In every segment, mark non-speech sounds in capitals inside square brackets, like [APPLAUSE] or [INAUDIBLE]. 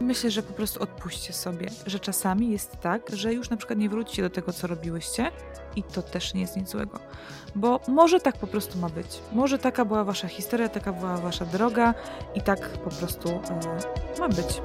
Myślę, że po prostu odpuśćcie sobie, że czasami jest tak, że już na przykład nie wrócicie do tego, co robiłyście i to też nie jest nic złego. Bo może tak po prostu ma być. Może taka była wasza historia, taka była wasza droga i tak po prostu yy, ma być.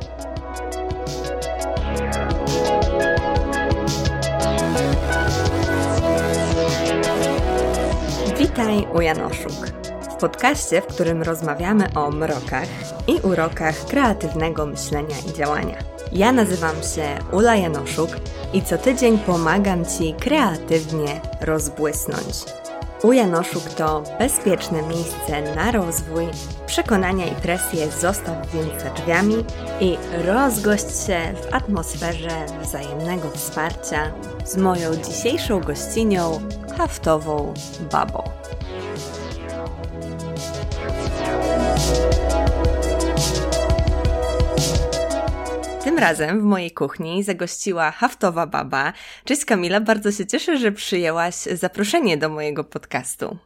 Witaj u Janoszuk. W podcaście, w którym rozmawiamy o mrokach i urokach kreatywnego myślenia i działania. Ja nazywam się Ula Janoszuk i co tydzień pomagam Ci kreatywnie rozbłysnąć. U Janoszuk to bezpieczne miejsce na rozwój, przekonania i presję zostaw więc za drzwiami i rozgość się w atmosferze wzajemnego wsparcia z moją dzisiejszą gościnią, haftową babą. Tym razem w mojej kuchni zagościła haftowa baba. Cześć Kamila, bardzo się cieszę, że przyjęłaś zaproszenie do mojego podcastu.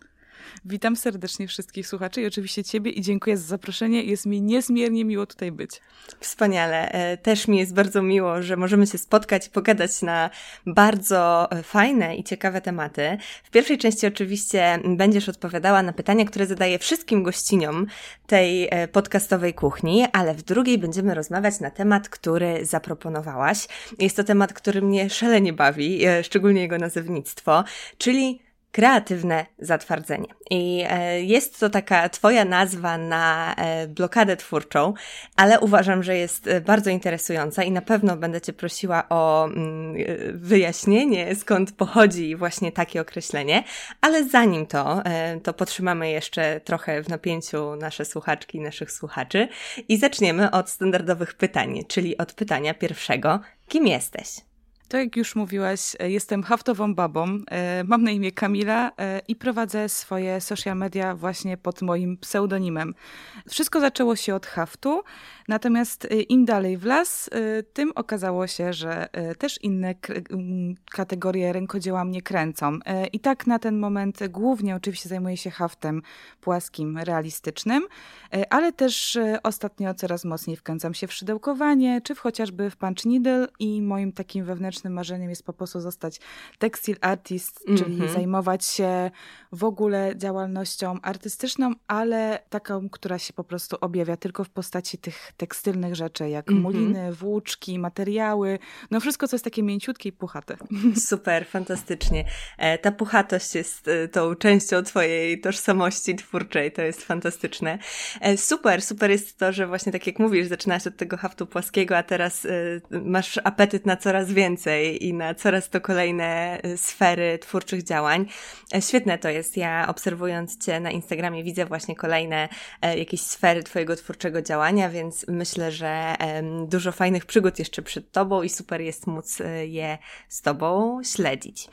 Witam serdecznie wszystkich słuchaczy i oczywiście Ciebie i dziękuję za zaproszenie. Jest mi niezmiernie miło tutaj być. Wspaniale. E, też mi jest bardzo miło, że możemy się spotkać i pogadać na bardzo e, fajne i ciekawe tematy. W pierwszej części oczywiście będziesz odpowiadała na pytania, które zadaję wszystkim gościniom tej e, podcastowej kuchni, ale w drugiej będziemy rozmawiać na temat, który zaproponowałaś. Jest to temat, który mnie szalenie bawi, szczególnie jego nazewnictwo, czyli kreatywne zatwardzenie. I e, jest to taka Twoja nazwa na e, blokadę twórczą, ale uważam, że jest e, bardzo interesująca i na pewno będę Cię prosiła o mm, wyjaśnienie, skąd pochodzi właśnie takie określenie. Ale zanim to, to potrzymamy jeszcze trochę w napięciu nasze słuchaczki naszych słuchaczy i zaczniemy od standardowych pytań, czyli od pytania pierwszego: kim jesteś? Tak jak już mówiłaś, e, jestem haftową babą. E, mam na imię Kamila e, i prowadzę swoje social media właśnie pod moim pseudonimem. Wszystko zaczęło się od haftu, natomiast im dalej w las, tym okazało się, że też inne kategorie rękodzieła mnie kręcą. I tak na ten moment głównie oczywiście zajmuję się haftem płaskim, realistycznym, ale też ostatnio coraz mocniej wkręcam się w szydełkowanie, czy w chociażby w punch needle i moim takim wewnętrznym marzeniem jest po prostu zostać tekstil artist, mm -hmm. czyli mhm. zajmować się w ogóle działalnością artystyczną, ale taką, która się po prostu objawia tylko w postaci tych tekstylnych rzeczy, jak mm -hmm. muliny, włóczki, materiały, no wszystko, co jest takie mięciutkie i puchate. [LAUGHS] Super, fantastycznie. E, ta puchatość jest e, tą częścią twojej tożsamości twórczej, to jest fantastyczne. E, super, super jest to, że właśnie tak jak mówisz, zaczynałaś od tego haftu płaskiego, a teraz masz apetyt na coraz więcej i na coraz to kolejne sfery twórczych działań. Świetne to jest. Ja obserwując Cię na Instagramie widzę właśnie kolejne jakieś sfery Twojego twórczego działania, więc myślę, że dużo fajnych przygód jeszcze przed Tobą i super jest móc e, je z Tobą śledzić.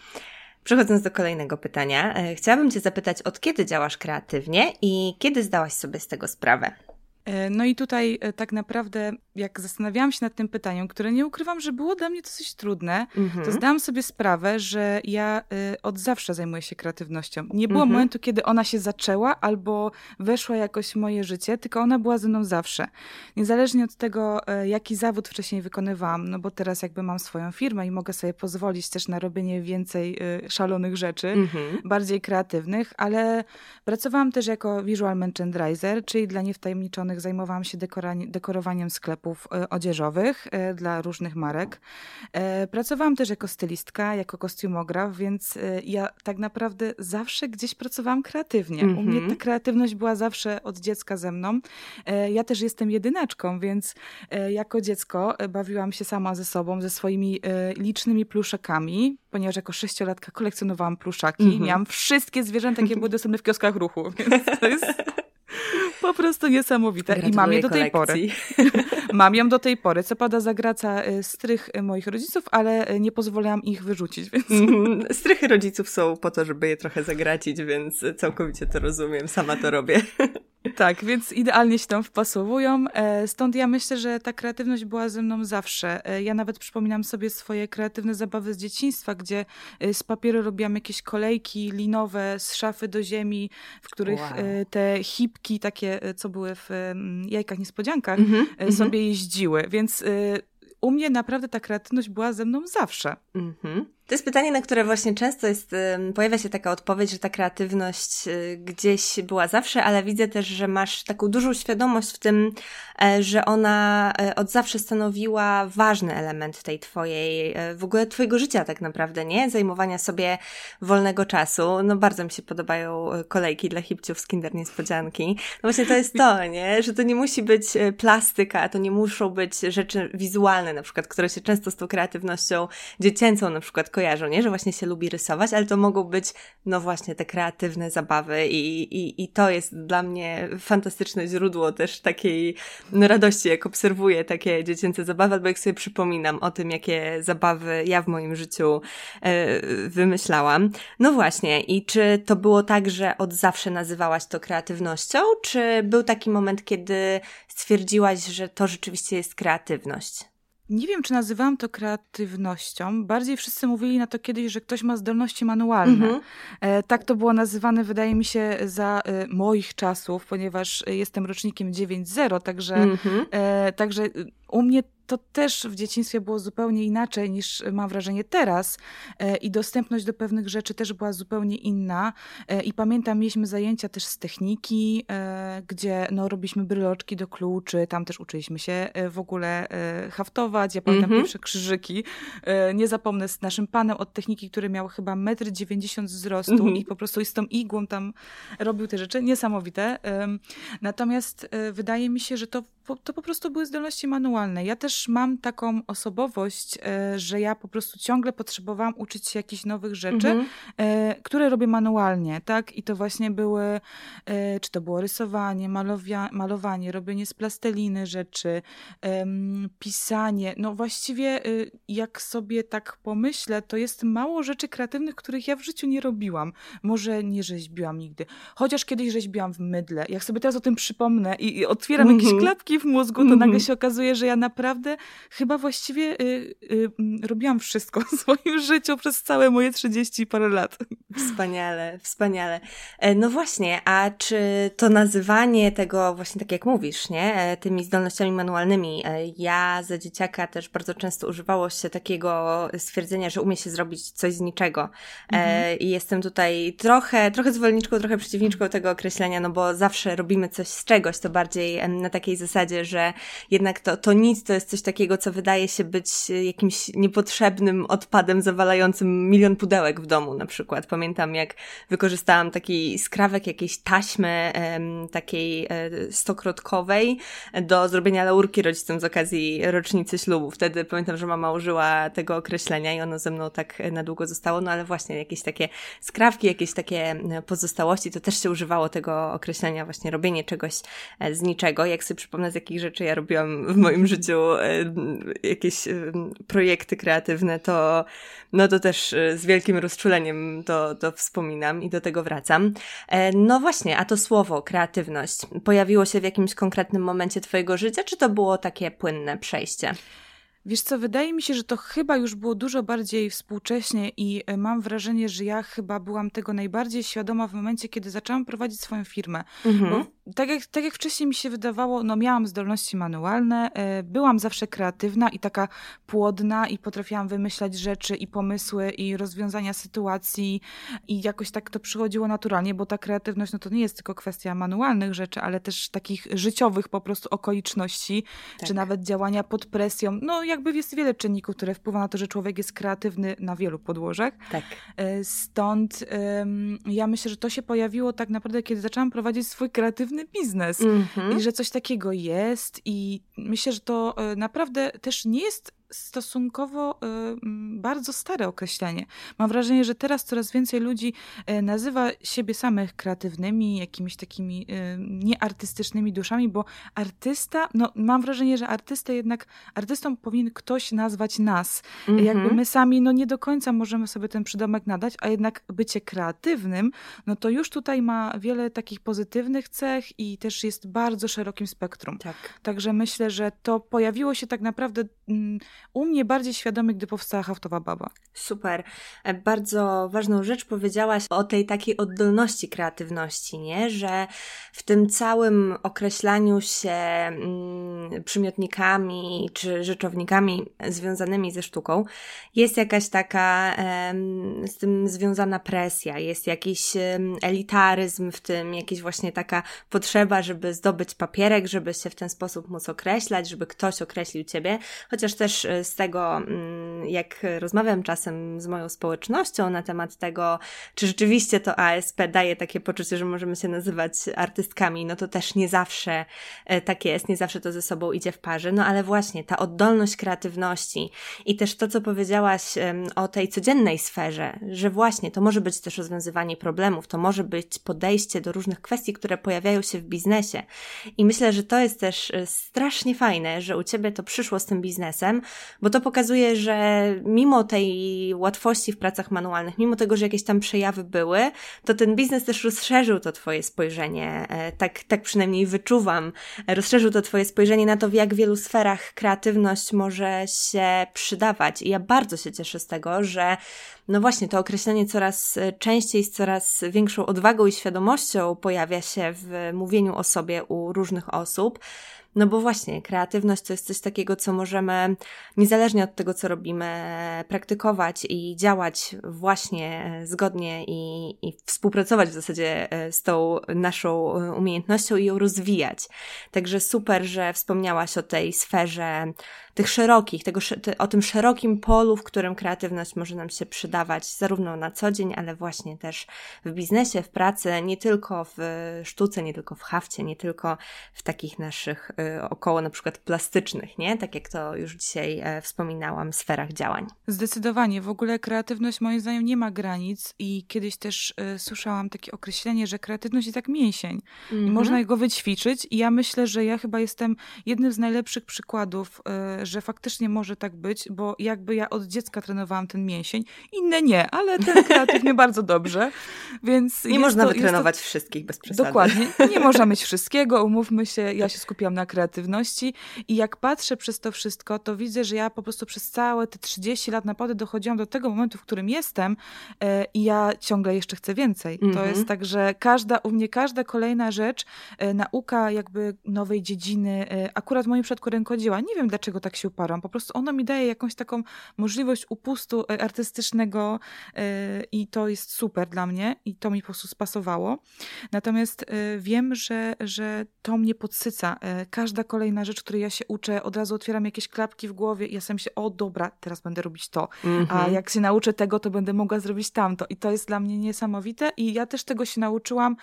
Przechodząc do kolejnego pytania, chciałabym Cię zapytać, od kiedy działasz kreatywnie i kiedy zdałaś sobie z tego sprawę? E, no i tutaj e, tak naprawdę, jak zastanawiałam się nad tym pytaniem, które nie ukrywam, że było dla mnie dosyć trudne, mm-hmm. to zdałam sobie sprawę, że ja y, od zawsze zajmuję się kreatywnością. Nie było mm-hmm. momentu, kiedy ona się zaczęła albo weszła jakoś w moje życie, tylko ona była ze mną zawsze. Niezależnie od tego, jaki zawód wcześniej wykonywałam, no bo teraz jakby mam swoją firmę i mogę sobie pozwolić też na robienie więcej szalonych rzeczy, mm-hmm. bardziej kreatywnych, ale pracowałam też jako visual merchandiser, czyli dla niewtajemniczonych zajmowałam się dekorowaniem sklepów e, odzieżowych e, dla różnych marek. E, pracowałam też jako stylistka, jako kostiumograf, więc ja tak naprawdę zawsze gdzieś pracowałam kreatywnie. Mm -hmm. U mnie mhm. ta kreatywność była zawsze od dziecka ze mną. Ja też jestem jedynaczką, więc jako dziecko bawiłam się sama ze sobą, ze swoimi licznymi pluszakami, ponieważ jako sześciolatka kolekcjonowałam pluszaki. Mm -hmm. Miałam wszystkie zwierzęta, jakie były dostępne w kioskach ruchu, [LAUGHS] więc to jest [LAUGHS] po prostu niesamowite. Gratuluję I mam je do tej kolekcji. pory. [LAUGHS] mam ją do tej pory. Co pada zagraca y, strych moich rodziców, ale y, nie pozwoliłam ich wyrzucić, więc... Mhm. Strychy rodziców są po to, żeby je trochę zagracić, więc całkowicie to rozumiem. Sama to robię. [LAUGHS] Tak, więc idealnie się tam wpasowują. E, stąd ja myślę, że ta kreatywność była ze mną zawsze. E, ja nawet przypominam sobie swoje kreatywne zabawy z dzieciństwa, gdzie e, z papieru robiłam jakieś kolejki linowe z szafy do ziemi, w których wow. te hipki takie takie, co były w jajkach niespodziankach, mm -hmm, sobie jeździły, więc u mnie naprawdę ta kreatywność była ze mną zawsze. Mhm. To jest pytanie, na które właśnie często jest, pojawia się taka odpowiedź, że ta kreatywność y, gdzieś była zawsze, ale widzę też, że masz taką dużą świadomość w tym, e, że ona e, od zawsze stanowiła ważny element tej twojej, e, w ogóle twojego życia tak naprawdę, nie? Zajmowania sobie wolnego czasu. No bardzo mi się podobają kolejki dla hipciów z Kinder Niespodzianki. No właśnie to jest to, nie? Że to nie musi być plastyka, to nie muszą być rzeczy wizualne na przykład, które się często z tą kreatywnością dziecięcą na przykład kojarzą, nie? Że właśnie się lubi rysować, ale to mogą być, no właśnie, te kreatywne zabawy i, i, i to jest dla mnie fantastyczne źródło też takiej no, radości, jak obserwuję takie dziecięce zabawy, albo jak sobie przypominam o tym, jakie zabawy ja w moim życiu e, wymyślałam. No właśnie, i czy to było tak, że od zawsze nazywałaś to kreatywnością, czy był taki moment, kiedy stwierdziłaś, że to rzeczywiście jest kreatywność? Nie wiem, czy nazywałam to kreatywnością. Bardziej wszyscy mówili na to kiedyś, że ktoś ma zdolności manualne. Mm -hmm. tak to było nazywane, wydaje mi się, za e, moich czasów, ponieważ jestem rocznikiem 9.0, także, mm -hmm. także u mnie to też w dzieciństwie było zupełnie inaczej niż mam wrażenie teraz e, i dostępność do pewnych rzeczy też była zupełnie inna e, i pamiętam mieliśmy zajęcia też z techniki, e, gdzie no robiliśmy bryloczki do kluczy, tam też uczyliśmy się w ogóle haftować, ja pamiętam mm -hmm. pierwsze krzyżyki, nie zapomnę z naszym panem od techniki, który miał chyba 1,90 m wzrostu mm -hmm. i po prostu z tą igłą tam robił te rzeczy, niesamowite. Natomiast wydaje mi się, że to, to po prostu były zdolności manualne. Ja też też mam taką osobowość, e, że ja po prostu ciągle potrzebowałam uczyć się jakichś nowych rzeczy, mhm. E, które robię manualnie, tak? I to właśnie były, e, czy to było rysowanie, malowia, malowanie, robienie z plasteliny rzeczy, pisanie. No właściwie jak sobie tak pomyślę, to jest mało rzeczy kreatywnych, których ja w życiu nie robiłam. Może nie rzeźbiłam nigdy. Chociaż kiedyś rzeźbiłam w mydle. Jak sobie teraz o tym przypomnę i, i otwieram jakieś mhm. klapki w mózgu, to nagle mhm. się okazuje, że ja naprawdę naprawdę chyba właściwie y, y, robiłam wszystko w swoim [LAUGHS] życiu przez całe moje 30 parę lat. Wspaniale, wspaniale. E, no właśnie, a czy to nazywanie tego właśnie tak jak mówisz, nie? E, tymi zdolnościami manualnymi. E, ja za dzieciaka też bardzo często używało się takiego stwierdzenia, że umie się zrobić coś z niczego. Mhm. I jestem tutaj trochę, trochę zwolenniczką, trochę przeciwniczką tego określenia, no bo zawsze robimy coś z czegoś, to bardziej na takiej zasadzie, że jednak to, to nic to jest coś coś takiego, co wydaje się być e, jakimś niepotrzebnym odpadem zawalającym milion pudełek w domu na przykład. Pamiętam, jak wykorzystałam taki skrawek jakiejś taśmy takiej e, stokrotkowej do zrobienia laurki rodzicom z okazji rocznicy ślubu. Wtedy pamiętam, że mama użyła tego określenia i ono ze mną tak na długo zostało, no ale właśnie jakieś takie skrawki, jakieś takie e, pozostałości, to też się używało tego określenia właśnie robienie czegoś z niczego. Jak sobie przypomnę, z jakich rzeczy ja robiłam w moim życiu E, jakieś e, projekty kreatywne, to, no to też e, z wielkim rozczuleniem to, to wspominam i do tego wracam. No właśnie, a to słowo kreatywność pojawiło się w jakimś konkretnym momencie Twojego życia, czy to było takie płynne przejście? Wiesz co, wydaje mi się, że to chyba już było dużo bardziej współcześnie i e, mam wrażenie, że ja chyba byłam tego najbardziej świadoma w momencie, kiedy zaczęłam prowadzić swoją firmę. Mhm. Bo tak jak, tak jak wcześniej mi się wydawało, no miałam zdolności manualne, e, byłam zawsze kreatywna i taka płodna i potrafiłam wymyślać rzeczy i pomysły i rozwiązania sytuacji i jakoś tak to przychodziło naturalnie, bo ta kreatywność no to nie jest tylko kwestia manualnych rzeczy, ale też takich życiowych po prostu okoliczności, tak. czy nawet działania pod presją. No ja jakby jest wiele czynników, które wpływają na to, że człowiek jest kreatywny na wielu podłożach. Tak. E, stąd ja myślę, że to się pojawiło tak naprawdę, kiedy zaczęłam prowadzić swój kreatywny biznes mm -hmm. i że coś takiego jest i myślę, że to e, naprawdę też nie jest stosunkowo y, bardzo stare określenie. Mam wrażenie, że teraz coraz więcej ludzi y, nazywa siebie samych kreatywnymi, jakimiś takimi y, nieartystycznymi duszami, bo artysta, no mam wrażenie, że artysta jednak, artystą powinien ktoś nazwać nas. Jakby my sami, no nie do końca możemy sobie ten przydomek nadać, a jednak bycie kreatywnym, no to już tutaj ma wiele takich pozytywnych cech i też jest bardzo szerokim spektrum. Tak. Także myślę, że to pojawiło się tak naprawdę mm, u mnie bardziej świadomy, gdy powstała Haftowa Baba. Super. E, bardzo ważną rzecz powiedziałaś o tej takiej oddolności kreatywności, nie? Że w tym całym określaniu się mm, przymiotnikami czy rzeczownikami związanymi ze sztuką jest jakaś taka z tym związana presja, jest jakiś elitaryzm w tym, jakaś właśnie taka potrzeba, żeby zdobyć papierek, żeby się w ten sposób móc określać, żeby ktoś określił ciebie, chociaż też e, z tego, mm, jak rozmawiam czasem z moją społecznością na temat tego, czy rzeczywiście to ASP daje takie poczucie, że możemy się nazywać artystkami, no to też nie zawsze e, tak jest, nie zawsze to ze sobą idzie w parze, no ale właśnie ta oddolność kreatywności i też to, co powiedziałaś o tej codziennej sferze, że właśnie to może być też rozwiązywanie problemów, to może być podejście do różnych kwestii, które pojawiają się w biznesie. I myślę, że to jest też e, strasznie fajne, że u Ciebie to przyszło z tym biznesem, bo to pokazuje, że mimo tej łatwości w pracach manualnych, mimo tego, że jakieś tam przejawy były, to ten biznes też rozszerzył to Twoje spojrzenie, e, tak, tak przynajmniej wyczuwam, rozszerzył to Twoje spojrzenie na to, w jak wielu sferach kreatywność może się przydawać. I ja bardzo się cieszę z tego, że no właśnie to określenie coraz częściej z coraz większą odwagą i świadomością pojawia się w mówieniu o sobie u różnych osób. No bo właśnie, kreatywność to jest coś takiego, co możemy, niezależnie od tego, co robimy, praktykować i działać właśnie zgodnie i, i współpracować w zasadzie e, z tą naszą e, umiejętnością i ją rozwijać. Także super, że wspomniałaś o tej sferze tych szerokich, tego, o tym szerokim polu, w którym kreatywność może nam się przydawać, zarówno na co dzień, ale właśnie też w biznesie, w pracy, nie tylko w sztuce, nie tylko w hafcie, nie tylko w takich naszych około na przykład plastycznych, nie? Tak jak to już dzisiaj e, wspominałam, sferach działań. Zdecydowanie. W ogóle kreatywność moim zdaniem nie ma granic i kiedyś też y, słyszałam takie określenie, że kreatywność jest jak mięsień mm -hmm. i można go wyćwiczyć i ja myślę, że ja chyba jestem jednym z najlepszych przykładów y, że faktycznie może tak być, bo jakby ja od dziecka trenowałam ten mięsień, inne nie, ale ten [LAUGHS] kreatywnie bardzo dobrze, więc... Nie można to, wytrenować to... wszystkich bez przesady. Dokładnie, nie można mieć [LAUGHS] wszystkiego, umówmy się, ja się skupiłam na kreatywności i jak patrzę przez to wszystko, to widzę, że ja po prostu przez całe te 30 lat naprawdę dochodziłam do tego momentu, w którym jestem e, i ja ciągle jeszcze chcę więcej. Mm -hmm. To mhm. jest tak, że każda, u mnie każda kolejna rzecz, e, nauka jakby nowej dziedziny, e, akurat w moim przypadku rękodzieła, nie wiem dlaczego tak się uparłam. Po prostu ona mi daje jakąś taką możliwość upustu artystycznego i to jest super dla mnie i to mi po prostu spasowało. Natomiast wiem, że, że to mnie podsyca. Każda kolejna rzecz, której ja się uczę, od razu otwieram jakieś klapki w głowie i ja sam się, o dobra, teraz będę robić to. Mm -hmm. A mhm. jak się nauczę tego, to będę mogła zrobić tamto. I to jest dla mnie niesamowite i ja też tego się nauczyłam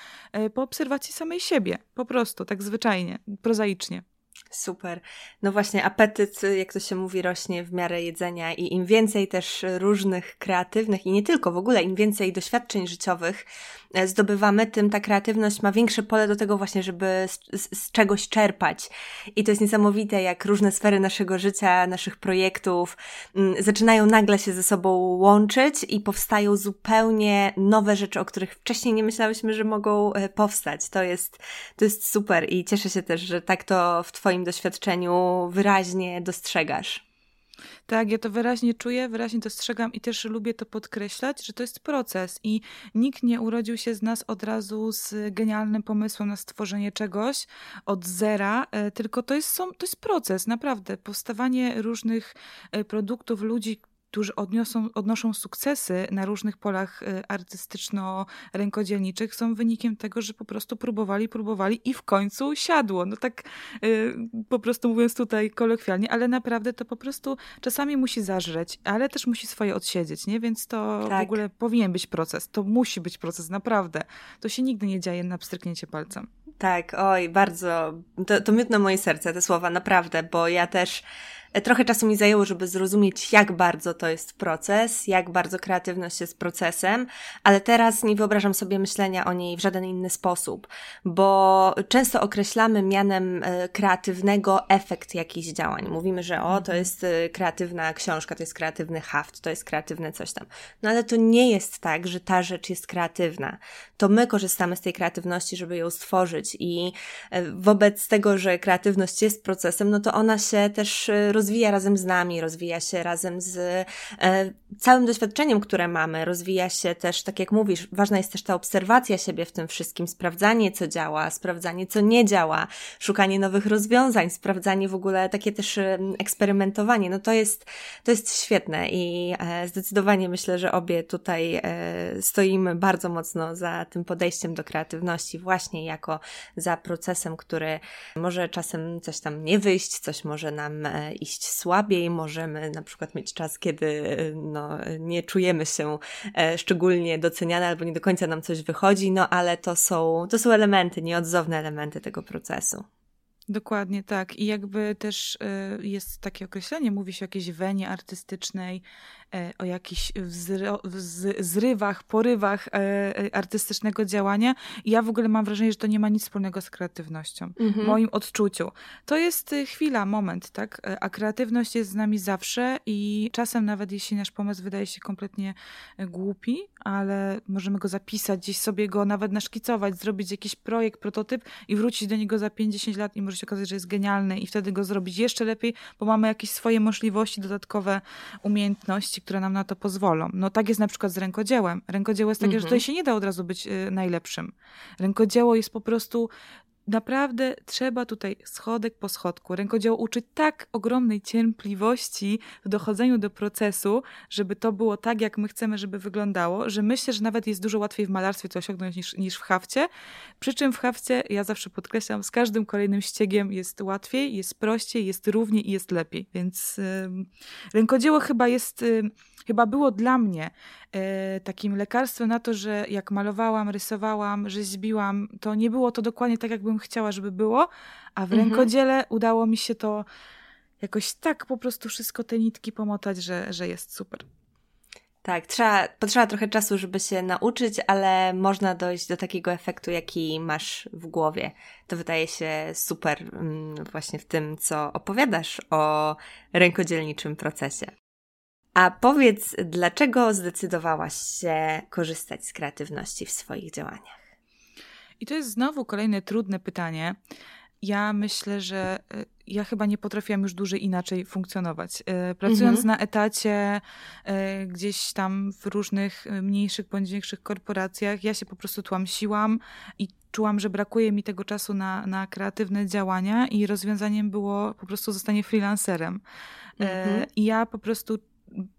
po obserwacji samej siebie. Po prostu, tak zwyczajnie, prozaicznie. Super. No właśnie, apetyt, jak to się mówi, rośnie w miarę jedzenia i im więcej też różnych kreatywnych i nie tylko, w ogóle im więcej doświadczeń życiowych e, zdobywamy, tym ta kreatywność ma większe pole do tego właśnie, żeby z, z, z czegoś czerpać. I to jest niesamowite, jak różne sfery naszego życia, naszych projektów m, mm, zaczynają nagle się ze sobą łączyć i powstają zupełnie nowe rzeczy, o których wcześniej nie myślałyśmy, że mogą e, powstać. To jest, to jest super i cieszę się też, że tak to w Twoim doświadczeniu wyraźnie dostrzegasz. Tak, ja to wyraźnie czuję, wyraźnie dostrzegam i też lubię to podkreślać, że to jest proces i nikt nie urodził się z nas od razu z genialnym pomysłem na stworzenie czegoś od zera, e, tylko to jest, to jest proces, naprawdę. Powstawanie różnych e, produktów, ludzi, którzy odniosą, odnoszą sukcesy na różnych polach y, artystyczno-rękodzielniczych, są wynikiem tego, że po prostu próbowali, próbowali i w końcu siadło. No tak y, po prostu mówiąc tutaj kolokwialnie, ale naprawdę to po prostu czasami musi zażreć, ale też musi swoje odsiedzieć, nie? Więc to tak. w ogóle powinien być proces. To musi być proces, naprawdę. To się nigdy nie dzieje na pstryknięcie palcem. Tak, oj, bardzo. To, to miód na moje serce, te słowa, naprawdę, bo ja też Trochę czasu mi zajęło, żeby zrozumieć, jak bardzo to jest proces, jak bardzo kreatywność jest procesem, ale teraz nie wyobrażam sobie myślenia o niej w żaden inny sposób, bo często określamy mianem e, kreatywnego efekt jakichś działań. Mówimy, że o, to mhm. jest e, kreatywna książka, to jest kreatywny haft, to jest kreatywne coś tam. No ale to nie jest tak, że ta rzecz jest kreatywna. To my korzystamy z tej kreatywności, żeby ją stworzyć i e, wobec tego, że kreatywność jest procesem, no to ona się też rozwija rozwija razem z nami, rozwija się razem z e, całym doświadczeniem, które mamy, rozwija się też, tak jak mówisz, ważna jest też ta obserwacja siebie w tym wszystkim, sprawdzanie, co działa, sprawdzanie, co nie działa, szukanie nowych rozwiązań, sprawdzanie w ogóle takie też eksperymentowanie. No to jest, to jest świetne i e, zdecydowanie myślę, że obie tutaj e, stoimy bardzo mocno za tym podejściem do kreatywności, właśnie jako za procesem, który może czasem coś tam nie wyjść, coś może nam e, iść słabiej, możemy na przykład mieć czas, kiedy no, nie czujemy się szczególnie doceniane albo nie do końca nam coś wychodzi, no ale to są, to są elementy, nieodzowne elementy tego procesu. Dokładnie tak. I jakby też y, jest takie określenie, mówi się o jakiejś wenie artystycznej, E, o jakichś zrywach, porywach e, e, artystycznego działania. I ja w ogóle mam wrażenie, że to nie ma nic wspólnego z kreatywnością. Mhm. Moim odczuciu. To jest chwila, moment, tak? A kreatywność jest z nami zawsze i czasem nawet jeśli nasz pomysł wydaje się kompletnie głupi, ale możemy go zapisać, gdzieś sobie go nawet naszkicować, zrobić jakiś projekt, prototyp i wrócić do niego za 50 lat i może się okazać, że jest genialny i wtedy go zrobić jeszcze lepiej, bo mamy jakieś swoje możliwości, dodatkowe umiejętności, które nam na to pozwolą. No tak jest na przykład z rękodziełem. Rękodzieło jest takie, mhm. że tutaj się nie da od razu być y, najlepszym. Rękodzieło jest po prostu naprawdę trzeba tutaj schodek po schodku. Rękodzieło uczy tak ogromnej cierpliwości w dochodzeniu do procesu, żeby to było tak, jak my chcemy, żeby wyglądało, że myślę, że nawet jest dużo łatwiej w malarstwie to osiągnąć niż, niż w hafcie. Przy czym w hafcie, ja zawsze podkreślam, z każdym kolejnym ściegiem jest łatwiej, jest prościej, jest równiej i jest lepiej. Więc yy, rękodzieło chyba jest... Yy, chyba było dla mnie takim lekarstwem na to, że jak malowałam, rysowałam, rzeźbiłam, to nie było to dokładnie tak, jakbym chciała, żeby było, a w mhm. rękodziele udało mi się to jakoś tak po prostu wszystko te nitki pomotać, że, że jest super. Tak, trzeba, potrzeba trochę czasu, żeby się nauczyć, ale można dojść do takiego efektu, jaki masz w głowie. To wydaje się super mm, właśnie w tym, co opowiadasz o rękodzielniczym procesie. A powiedz, dlaczego zdecydowałaś się korzystać z kreatywności w swoich działaniach? I to jest znowu kolejne trudne pytanie. Ja myślę, że y, ja chyba nie potrafiłam już dłużej inaczej funkcjonować. Y, pracując mhm. na etacie, y, gdzieś tam w różnych mniejszych bądź większych korporacjach, ja się po prostu tłamsiłam i czułam, że brakuje mi tego czasu na, na kreatywne działania i rozwiązaniem było po prostu zostanie freelancerem. Mhm. I ja po prostu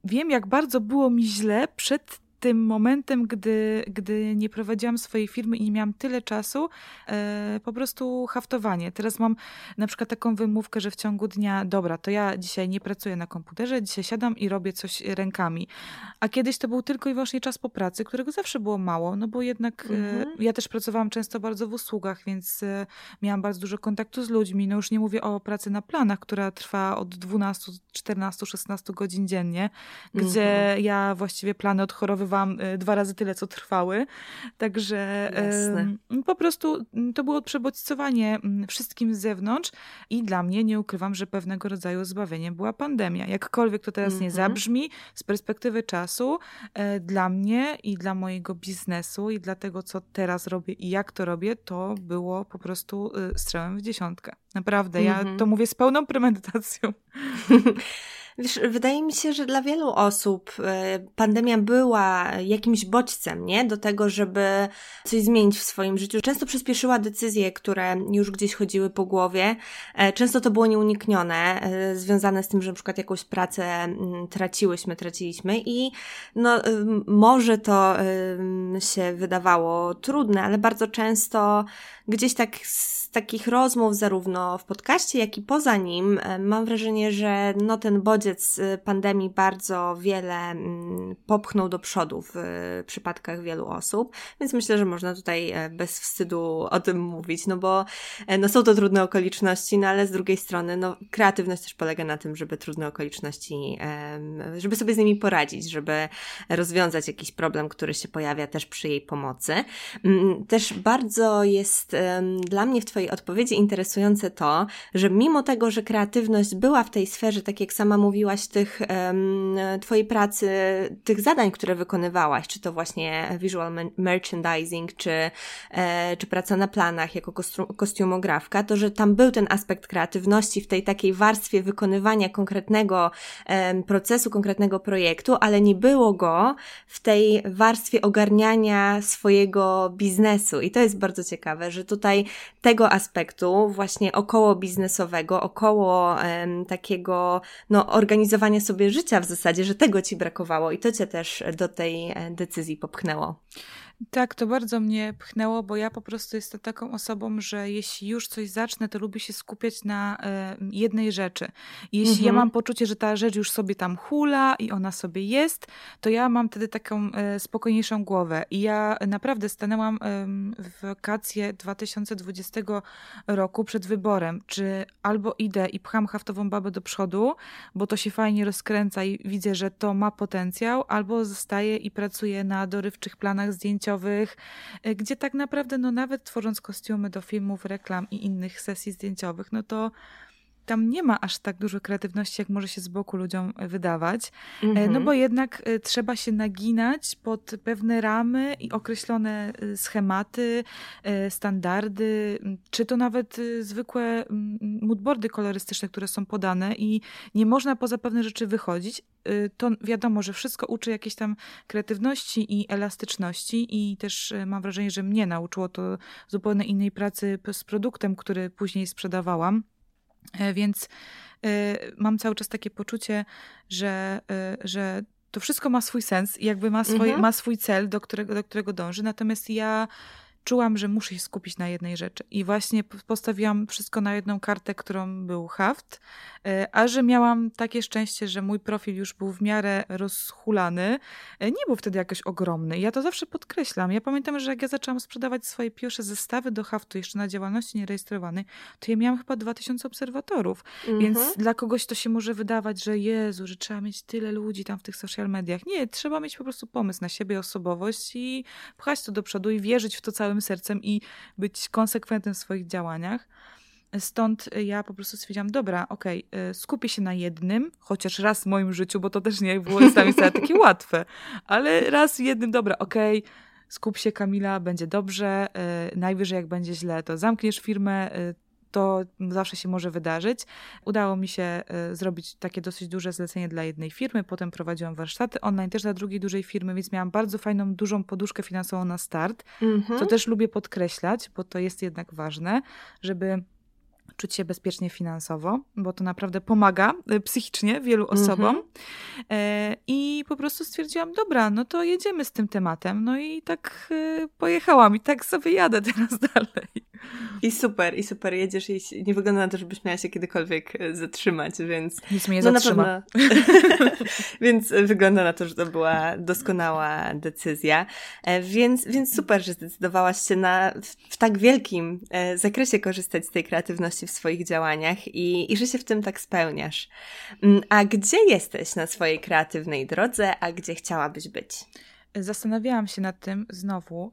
wiem, jak bardzo było mi źle przed tym momentem, gdy, gdy nie prowadziłam swojej firmy i nie miałam tyle czasu, e, po prostu haftowanie. Teraz mam na przykład taką wymówkę, że w ciągu dnia, dobra, to ja dzisiaj nie pracuję na komputerze, dzisiaj siadam i robię coś rękami. A kiedyś to był tylko i wyłącznie czas po pracy, którego zawsze było mało, no bo jednak e, mhm. e, ja też pracowałam często bardzo w usługach, więc e, miałam bardzo dużo kontaktu z ludźmi. No już nie mówię o pracy na planach, która trwa od 12, 14, 16 godzin dziennie, gdzie mhm. ja właściwie plany odchorowywałam pracowałam y, dwa razy tyle, co trwały. Także po prostu mm, to było przebodźcowanie mm, wszystkim z zewnątrz i dla mnie, nie ukrywam, że pewnego rodzaju zbawieniem była pandemia. Jakkolwiek to teraz nie mhm. zabrzmi, z perspektywy czasu, e, dla mnie i dla mojego biznesu i dla tego, co teraz robię i jak to robię, to było po prostu y, strzałem w dziesiątkę. Naprawdę, ja mhm. to mówię z pełną premedytacją. [LAUGHS] Wiesz, wydaje mi się, że dla wielu osób e, pandemia była jakimś bodźcem, nie? Do tego, żeby coś zmienić w swoim życiu. Często przyspieszyła decyzje, które już gdzieś chodziły po głowie. E, często to było nieuniknione, e, związane z tym, że na przykład jakąś pracę traciłyśmy, traciliśmy i no, może to się wydawało trudne, ale bardzo często gdzieś tak z takich rozmów, zarówno w podcaście, jak i poza nim, mam wrażenie, że no ten bodziec y, pandemii bardzo wiele mm, popchnął do przodu w y, przypadkach wielu osób, więc myślę, że można tutaj e, bez wstydu o tym mówić, no bo e, no są to trudne okoliczności, no ale z drugiej strony no kreatywność też polega na tym, żeby trudne okoliczności, żeby sobie z nimi poradzić, żeby rozwiązać jakiś problem, który się pojawia też przy jej pomocy. Mm, też bardzo jest dla mnie w Twojej odpowiedzi interesujące to, że mimo tego, że kreatywność była w tej sferze, tak jak sama mówiłaś, tych Twojej pracy, tych zadań, które wykonywałaś, czy to właśnie visual merchandising, czy, e, czy praca na planach jako kostiumografka, to że tam był ten aspekt kreatywności w tej takiej warstwie wykonywania konkretnego procesu, konkretnego projektu, ale nie było go w tej warstwie ogarniania swojego biznesu. I to jest bardzo ciekawe, że tutaj tego aspektu właśnie około biznesowego, około um, takiego no, organizowania sobie życia w zasadzie, że tego ci brakowało i to cię też do tej e, decyzji popchnęło. Tak, to bardzo mnie pchnęło, bo ja po prostu jestem taką osobą, że jeśli już coś zacznę, to lubię się skupiać na e, jednej rzeczy. Jeśli mhm. ja mam poczucie, że ta rzecz już sobie tam hula i ona sobie jest, to ja mam wtedy taką e, spokojniejszą głowę. I ja naprawdę stanęłam e, w wakacje 2020 roku przed wyborem, czy albo idę i pcham haftową babę do przodu, bo to się fajnie rozkręca i widzę, że to ma potencjał, albo zostaję i pracuję na dorywczych planach zdjęciowych zdjęciowych, e, gdzie tak naprawdę, no nawet tworząc kostiumy do filmów, reklam i innych sesji zdjęciowych, no to tam nie ma aż tak dużo kreatywności, jak może się z boku ludziom e, wydawać. -hmm. No mhm. bo jednak e, trzeba się naginać pod pewne ramy i określone schematy, standardy, czy to nawet zwykłe moodboardy kolorystyczne, które są podane i nie można poza pewne rzeczy wychodzić. To wiadomo, że wszystko uczy jakiejś tam kreatywności i elastyczności i też mam wrażenie, że mnie nauczyło to zupełnie innej pracy z produktem, który później sprzedawałam. E, więc e, mam cały czas takie poczucie, że, e, że to wszystko ma swój sens i jakby ma, swoje, mhm. ma swój cel, do którego, do którego dąży. Natomiast ja czułam, że muszę się skupić na jednej rzeczy. I właśnie postawiłam wszystko na jedną kartę, którą był haft, e, a że miałam takie szczęście, że mój profil już był w miarę rozhulany, e, nie był wtedy jakoś ogromny. Ja to zawsze podkreślam. Ja pamiętam, że jak ja zaczęłam sprzedawać swoje pierwsze zestawy do haftu jeszcze na działalności nierejestrowanej, to ja miałam chyba 2000 obserwatorów. Mhm. Więc dla kogoś to się może wydawać, że Jezu, że trzeba mieć tyle ludzi tam w tych social mediach. Nie, trzeba mieć po prostu pomysł na siebie, osobowość i pchać to do przodu i wierzyć w to całym całym sercem i być konsekwentnym w swoich działaniach. Stąd ja po prostu stwierdziłam, dobra, okej, okay, skupię się na jednym, chociaż raz w moim życiu, bo to też nie było czasami wcale takie [LAUGHS] łatwe, ale raz jednym, dobra, okej, okay, skup się Kamila, będzie dobrze, y, najwyżej jak będzie źle, to zamkniesz firmę, y, to zawsze się może wydarzyć. Udało mi się e, zrobić takie dosyć duże zlecenie dla jednej firmy, potem prowadziłam warsztaty online też dla drugiej dużej firmy, więc miałam bardzo fajną, dużą poduszkę finansową na start, mhm. co też lubię podkreślać, bo to jest jednak ważne, żeby czuć się bezpiecznie finansowo, bo to naprawdę pomaga e, psychicznie wielu osobom. Mhm. I po prostu stwierdziłam, dobra, no to jedziemy z tym tematem. No i tak pojechałam i tak sobie jadę teraz [LAUGHS] dalej. I super, i super jedziesz i nie wygląda na to, żebyś miała się kiedykolwiek e, zatrzymać, więc... Nic mnie no zatrzyma. [LAUGHS] więc wygląda na to, że to była doskonała decyzja. E, więc, więc super, że zdecydowałaś się na, w tak wielkim e, zakresie korzystać z tej kreatywności w swoich działaniach i, i że się w tym tak spełniasz. Mm, a gdzie jesteś na swojej kreatywnej drodze, a gdzie chciałabyś być? Zastanawiałam się nad tym znowu,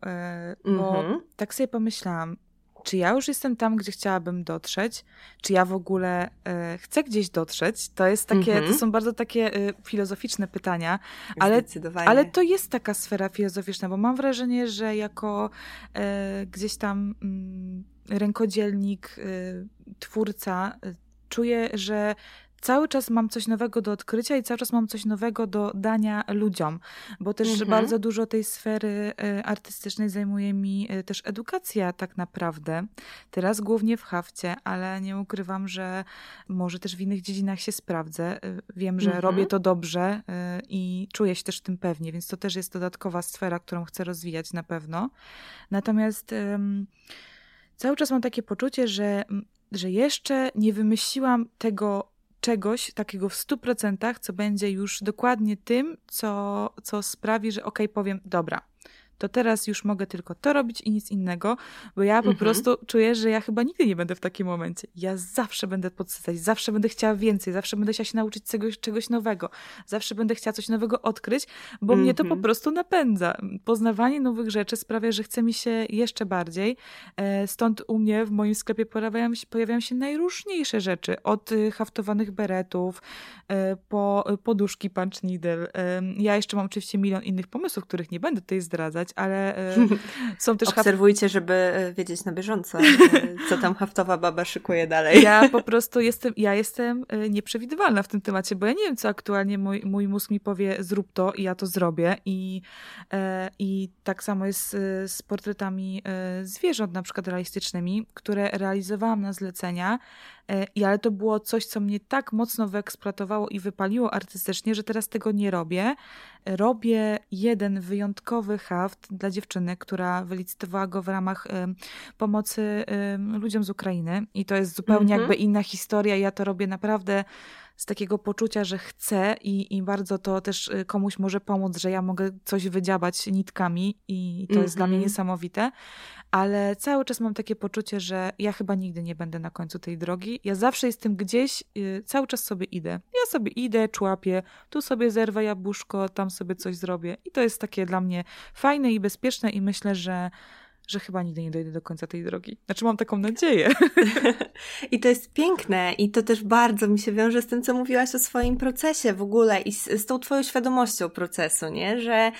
bo mm -hmm. tak sobie pomyślałam, czy ja już jestem tam, gdzie chciałabym dotrzeć, czy ja w ogóle e, chcę gdzieś dotrzeć. To jest takie, mm -hmm. to są bardzo takie e, filozoficzne pytania, ale, ale to jest taka sfera filozoficzna, bo mam wrażenie, że jako e, gdzieś tam mm, rękodzielnik, e, twórca, czuję, że cały czas mam coś nowego do odkrycia i cały czas mam coś nowego do dania ludziom, bo też mhm. bardzo dużo tej sfery e, artystycznej zajmuje mi e, też edukacja tak naprawdę. Teraz głównie w hafcie, ale nie ukrywam, że może też w innych dziedzinach się sprawdzę. Wiem, że mhm. robię to dobrze i czuję się też w tym pewnie, więc to też jest dodatkowa sfera, którą chcę rozwijać na pewno. Natomiast cały czas mam takie poczucie, że że jeszcze nie wymyśliłam tego czegoś takiego w 100%, co będzie już dokładnie tym, co, co sprawi, że okej, okay, powiem, dobra, to teraz już mogę tylko to robić i nic innego, bo ja po mhm. prostu czuję, że ja chyba nigdy nie będę w takim momencie. Ja zawsze będę podsycać, zawsze będę chciała więcej, zawsze będę chciała się nauczyć czegoś, czegoś nowego, zawsze będę chciała coś nowego odkryć, bo mnie to po mhm. prostu napędza. Poznawanie nowych rzeczy sprawia, że chce mi się jeszcze bardziej. E, stąd u mnie w moim sklepie pojawiają się, pojawiają się najróżniejsze rzeczy, od y, haftowanych beretów, e, po poduszki punch needle. Ja jeszcze mam oczywiście milion innych pomysłów, których nie będę tutaj zdradzać, ale e, są też... [LAUGHS] Obserwujcie, żeby e, wiedzieć na bieżąco, e, co tam haftowa baba szykuje dalej. Ja po prostu jestem, ja jestem nieprzewidywalna w tym temacie, bo ja nie wiem, co aktualnie mój, mój mózg mi powie, zrób to i ja to zrobię. I, i tak samo jest z portretami zwierząt, na przykład realistycznymi, które realizowałam na zlecenia, i ale to było coś, co mnie tak mocno wyeksploatowało i wypaliło artystycznie, że teraz tego nie robię. Robię jeden wyjątkowy haft dla dziewczyny, która wylicytowała go w ramach pomocy ludziom z Ukrainy. I to jest zupełnie mhm. jakby inna historia. Ja to robię naprawdę z takiego poczucia, że chcę i, i bardzo to też y, komuś może pomóc, że ja mogę coś wydziabać nitkami i to mm -hmm. jest dla mnie mhm. niesamowite, ale cały czas mam takie poczucie, że ja chyba nigdy nie będę na końcu tej drogi. Ja zawsze jestem gdzieś, yy, cały czas sobie idę. Ja sobie idę, człapię, tu sobie zerwę jabłuszko, tam sobie coś zrobię i to jest takie dla mnie fajne i bezpieczne i myślę, że że chyba nigdy nie dojdę do końca tej drogi. Znaczy mam taką nadzieję. [LAUGHS] [LAUGHS] I to jest piękne i to też bardzo mi się wiąże z tym, co mówiłaś o swoim procesie w ogóle i z, z tą twoją świadomością procesu, nie? Że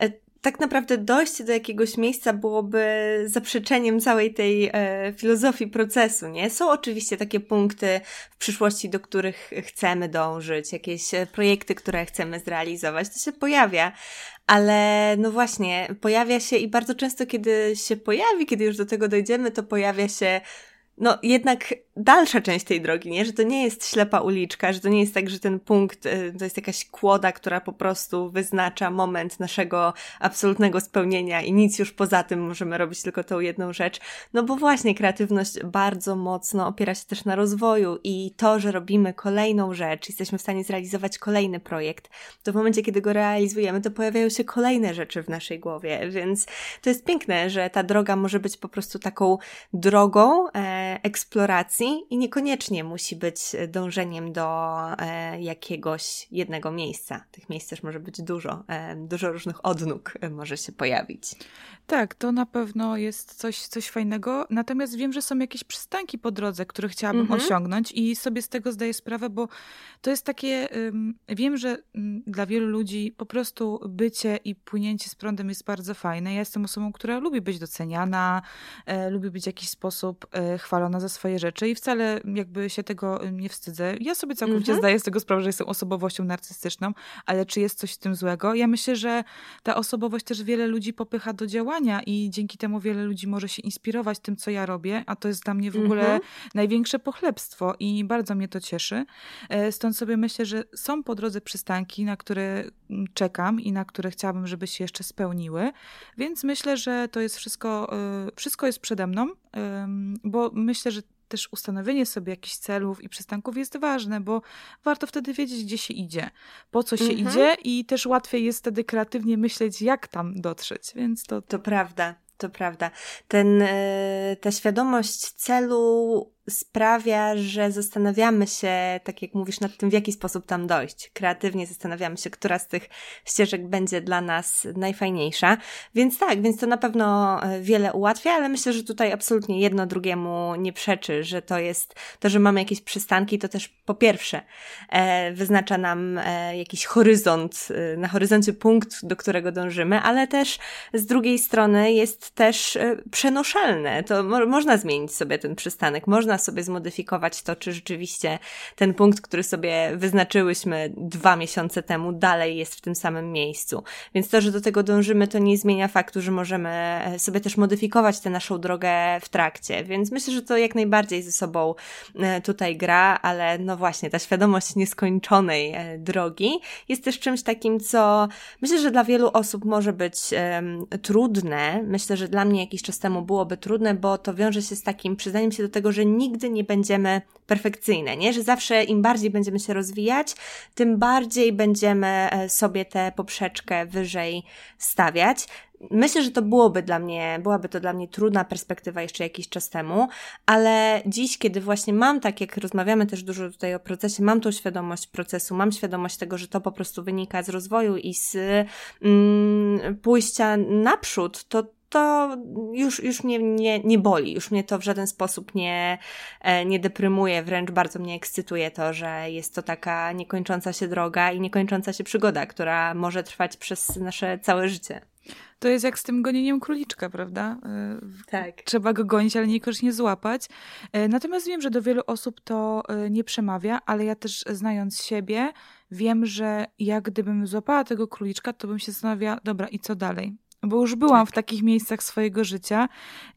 e, tak naprawdę dojście do jakiegoś miejsca byłoby zaprzeczeniem całej tej e, filozofii procesu, nie? Są oczywiście takie punkty w przyszłości, do których chcemy dążyć, jakieś e, projekty, które chcemy zrealizować, to się pojawia, ale no właśnie, pojawia się i bardzo często, kiedy się pojawi, kiedy już do tego dojdziemy, to pojawia się no jednak dalsza część tej drogi, nie? Że to nie jest ślepa uliczka, że to nie jest tak, że ten punkt y, to jest jakaś kłoda, która po prostu wyznacza moment naszego absolutnego spełnienia i nic już poza tym możemy robić tylko tą jedną rzecz. No bo właśnie kreatywność bardzo mocno opiera się też na rozwoju i to, że robimy kolejną rzecz, jesteśmy w stanie zrealizować kolejny projekt, to w momencie, kiedy go realizujemy, to pojawiają się kolejne rzeczy w naszej głowie, więc to jest piękne, że ta droga może być po prostu taką drogą, e, eksploracji i niekoniecznie musi być dążeniem do e, jakiegoś jednego miejsca. Tych miejsc też może być dużo, e, dużo różnych odnóg może się pojawić. Tak, to na pewno jest coś, coś fajnego. Natomiast wiem, że są jakieś przystanki po drodze, które chciałabym mhm. osiągnąć i sobie z tego zdaję sprawę, bo to jest takie. Um, wiem, że um, dla wielu ludzi po prostu bycie i płynięcie z prądem jest bardzo fajne. Ja jestem osobą, która lubi być doceniana, e, lubi być w jakiś sposób e, chwalona za swoje rzeczy i wcale jakby się tego nie wstydzę. Ja sobie całkowicie mhm. zdaję z tego sprawę, że jestem osobowością narcystyczną, ale czy jest coś w tym złego? Ja myślę, że ta osobowość też wiele ludzi popycha do działania i dzięki temu wiele ludzi może się inspirować tym, co ja robię, a to jest dla mnie w ogóle -hmm. największe pochlebstwo i bardzo mnie to cieszy. E, stąd sobie myślę, że są po drodze przystanki, na które mm, czekam i na które chciałabym, żeby się jeszcze spełniły, więc myślę, że to jest wszystko, e, wszystko jest przede mną, bo myślę, że też ustanowienie sobie jakichś celów i przystanków jest ważne, bo warto wtedy wiedzieć, gdzie się idzie, po co się mhm. idzie i też łatwiej jest wtedy kreatywnie myśleć, jak tam dotrzeć, więc to... To prawda, to prawda. Ten, e, ta świadomość celu sprawia, że zastanawiamy się, tak jak mówisz, nad tym, w jaki sposób tam dojść. Kreatywnie zastanawiamy się, która z tych ścieżek będzie dla nas najfajniejsza. Więc tak, więc to na pewno e, wiele ułatwia, ale myślę, że tutaj absolutnie jedno drugiemu nie przeczy, że to jest, to, że mamy jakieś przystanki, to też po pierwsze e, wyznacza nam e, jakiś horyzont, na horyzoncie punkt, do którego dążymy, ale też z drugiej strony jest też przenoszalne. To mo można zmienić sobie ten przystanek, można sobie zmodyfikować to, czy rzeczywiście ten punkt, który sobie wyznaczyłyśmy dwa miesiące temu, dalej jest w tym samym miejscu. Więc to, że do tego dążymy, to nie zmienia faktu, że możemy e, sobie też modyfikować tę naszą drogę w trakcie. Więc myślę, że to jak najbardziej ze sobą e, tutaj gra, ale no właśnie, ta świadomość nieskończonej e, drogi jest też czymś takim, co myślę, że dla wielu osób może być um, trudne. Myślę, że dla mnie jakiś czas temu byłoby trudne, bo to wiąże się z takim przyznaniem się do tego, że nigdy nie będziemy perfekcyjne, nie? Że zawsze im bardziej będziemy się rozwijać, tym bardziej będziemy e, sobie tę poprzeczkę wyżej stawiać. Myślę, że to byłoby dla mnie, byłaby to dla mnie trudna perspektywa jeszcze jakiś czas temu, ale dziś, kiedy właśnie mam tak, jak rozmawiamy też dużo tutaj o procesie, mam tą świadomość procesu, mam świadomość tego, że to po prostu wynika z rozwoju i z mm, pójścia naprzód, to to już, już mnie nie, nie boli, już mnie to w żaden sposób nie, e, nie deprymuje, wręcz bardzo mnie ekscytuje to, że jest to taka niekończąca się droga i niekończąca się przygoda, która może trwać przez nasze całe życie. To jest jak z tym gonieniem króliczka, prawda? E, tak. Trzeba go gonić, ale niekoniecznie złapać. E, natomiast wiem, że do wielu osób to nie przemawia, ale ja też znając siebie, wiem, że jak gdybym złapała tego króliczka, to bym się zastanawiała, dobra, i co dalej? Bo już byłam tak. w takich miejscach swojego życia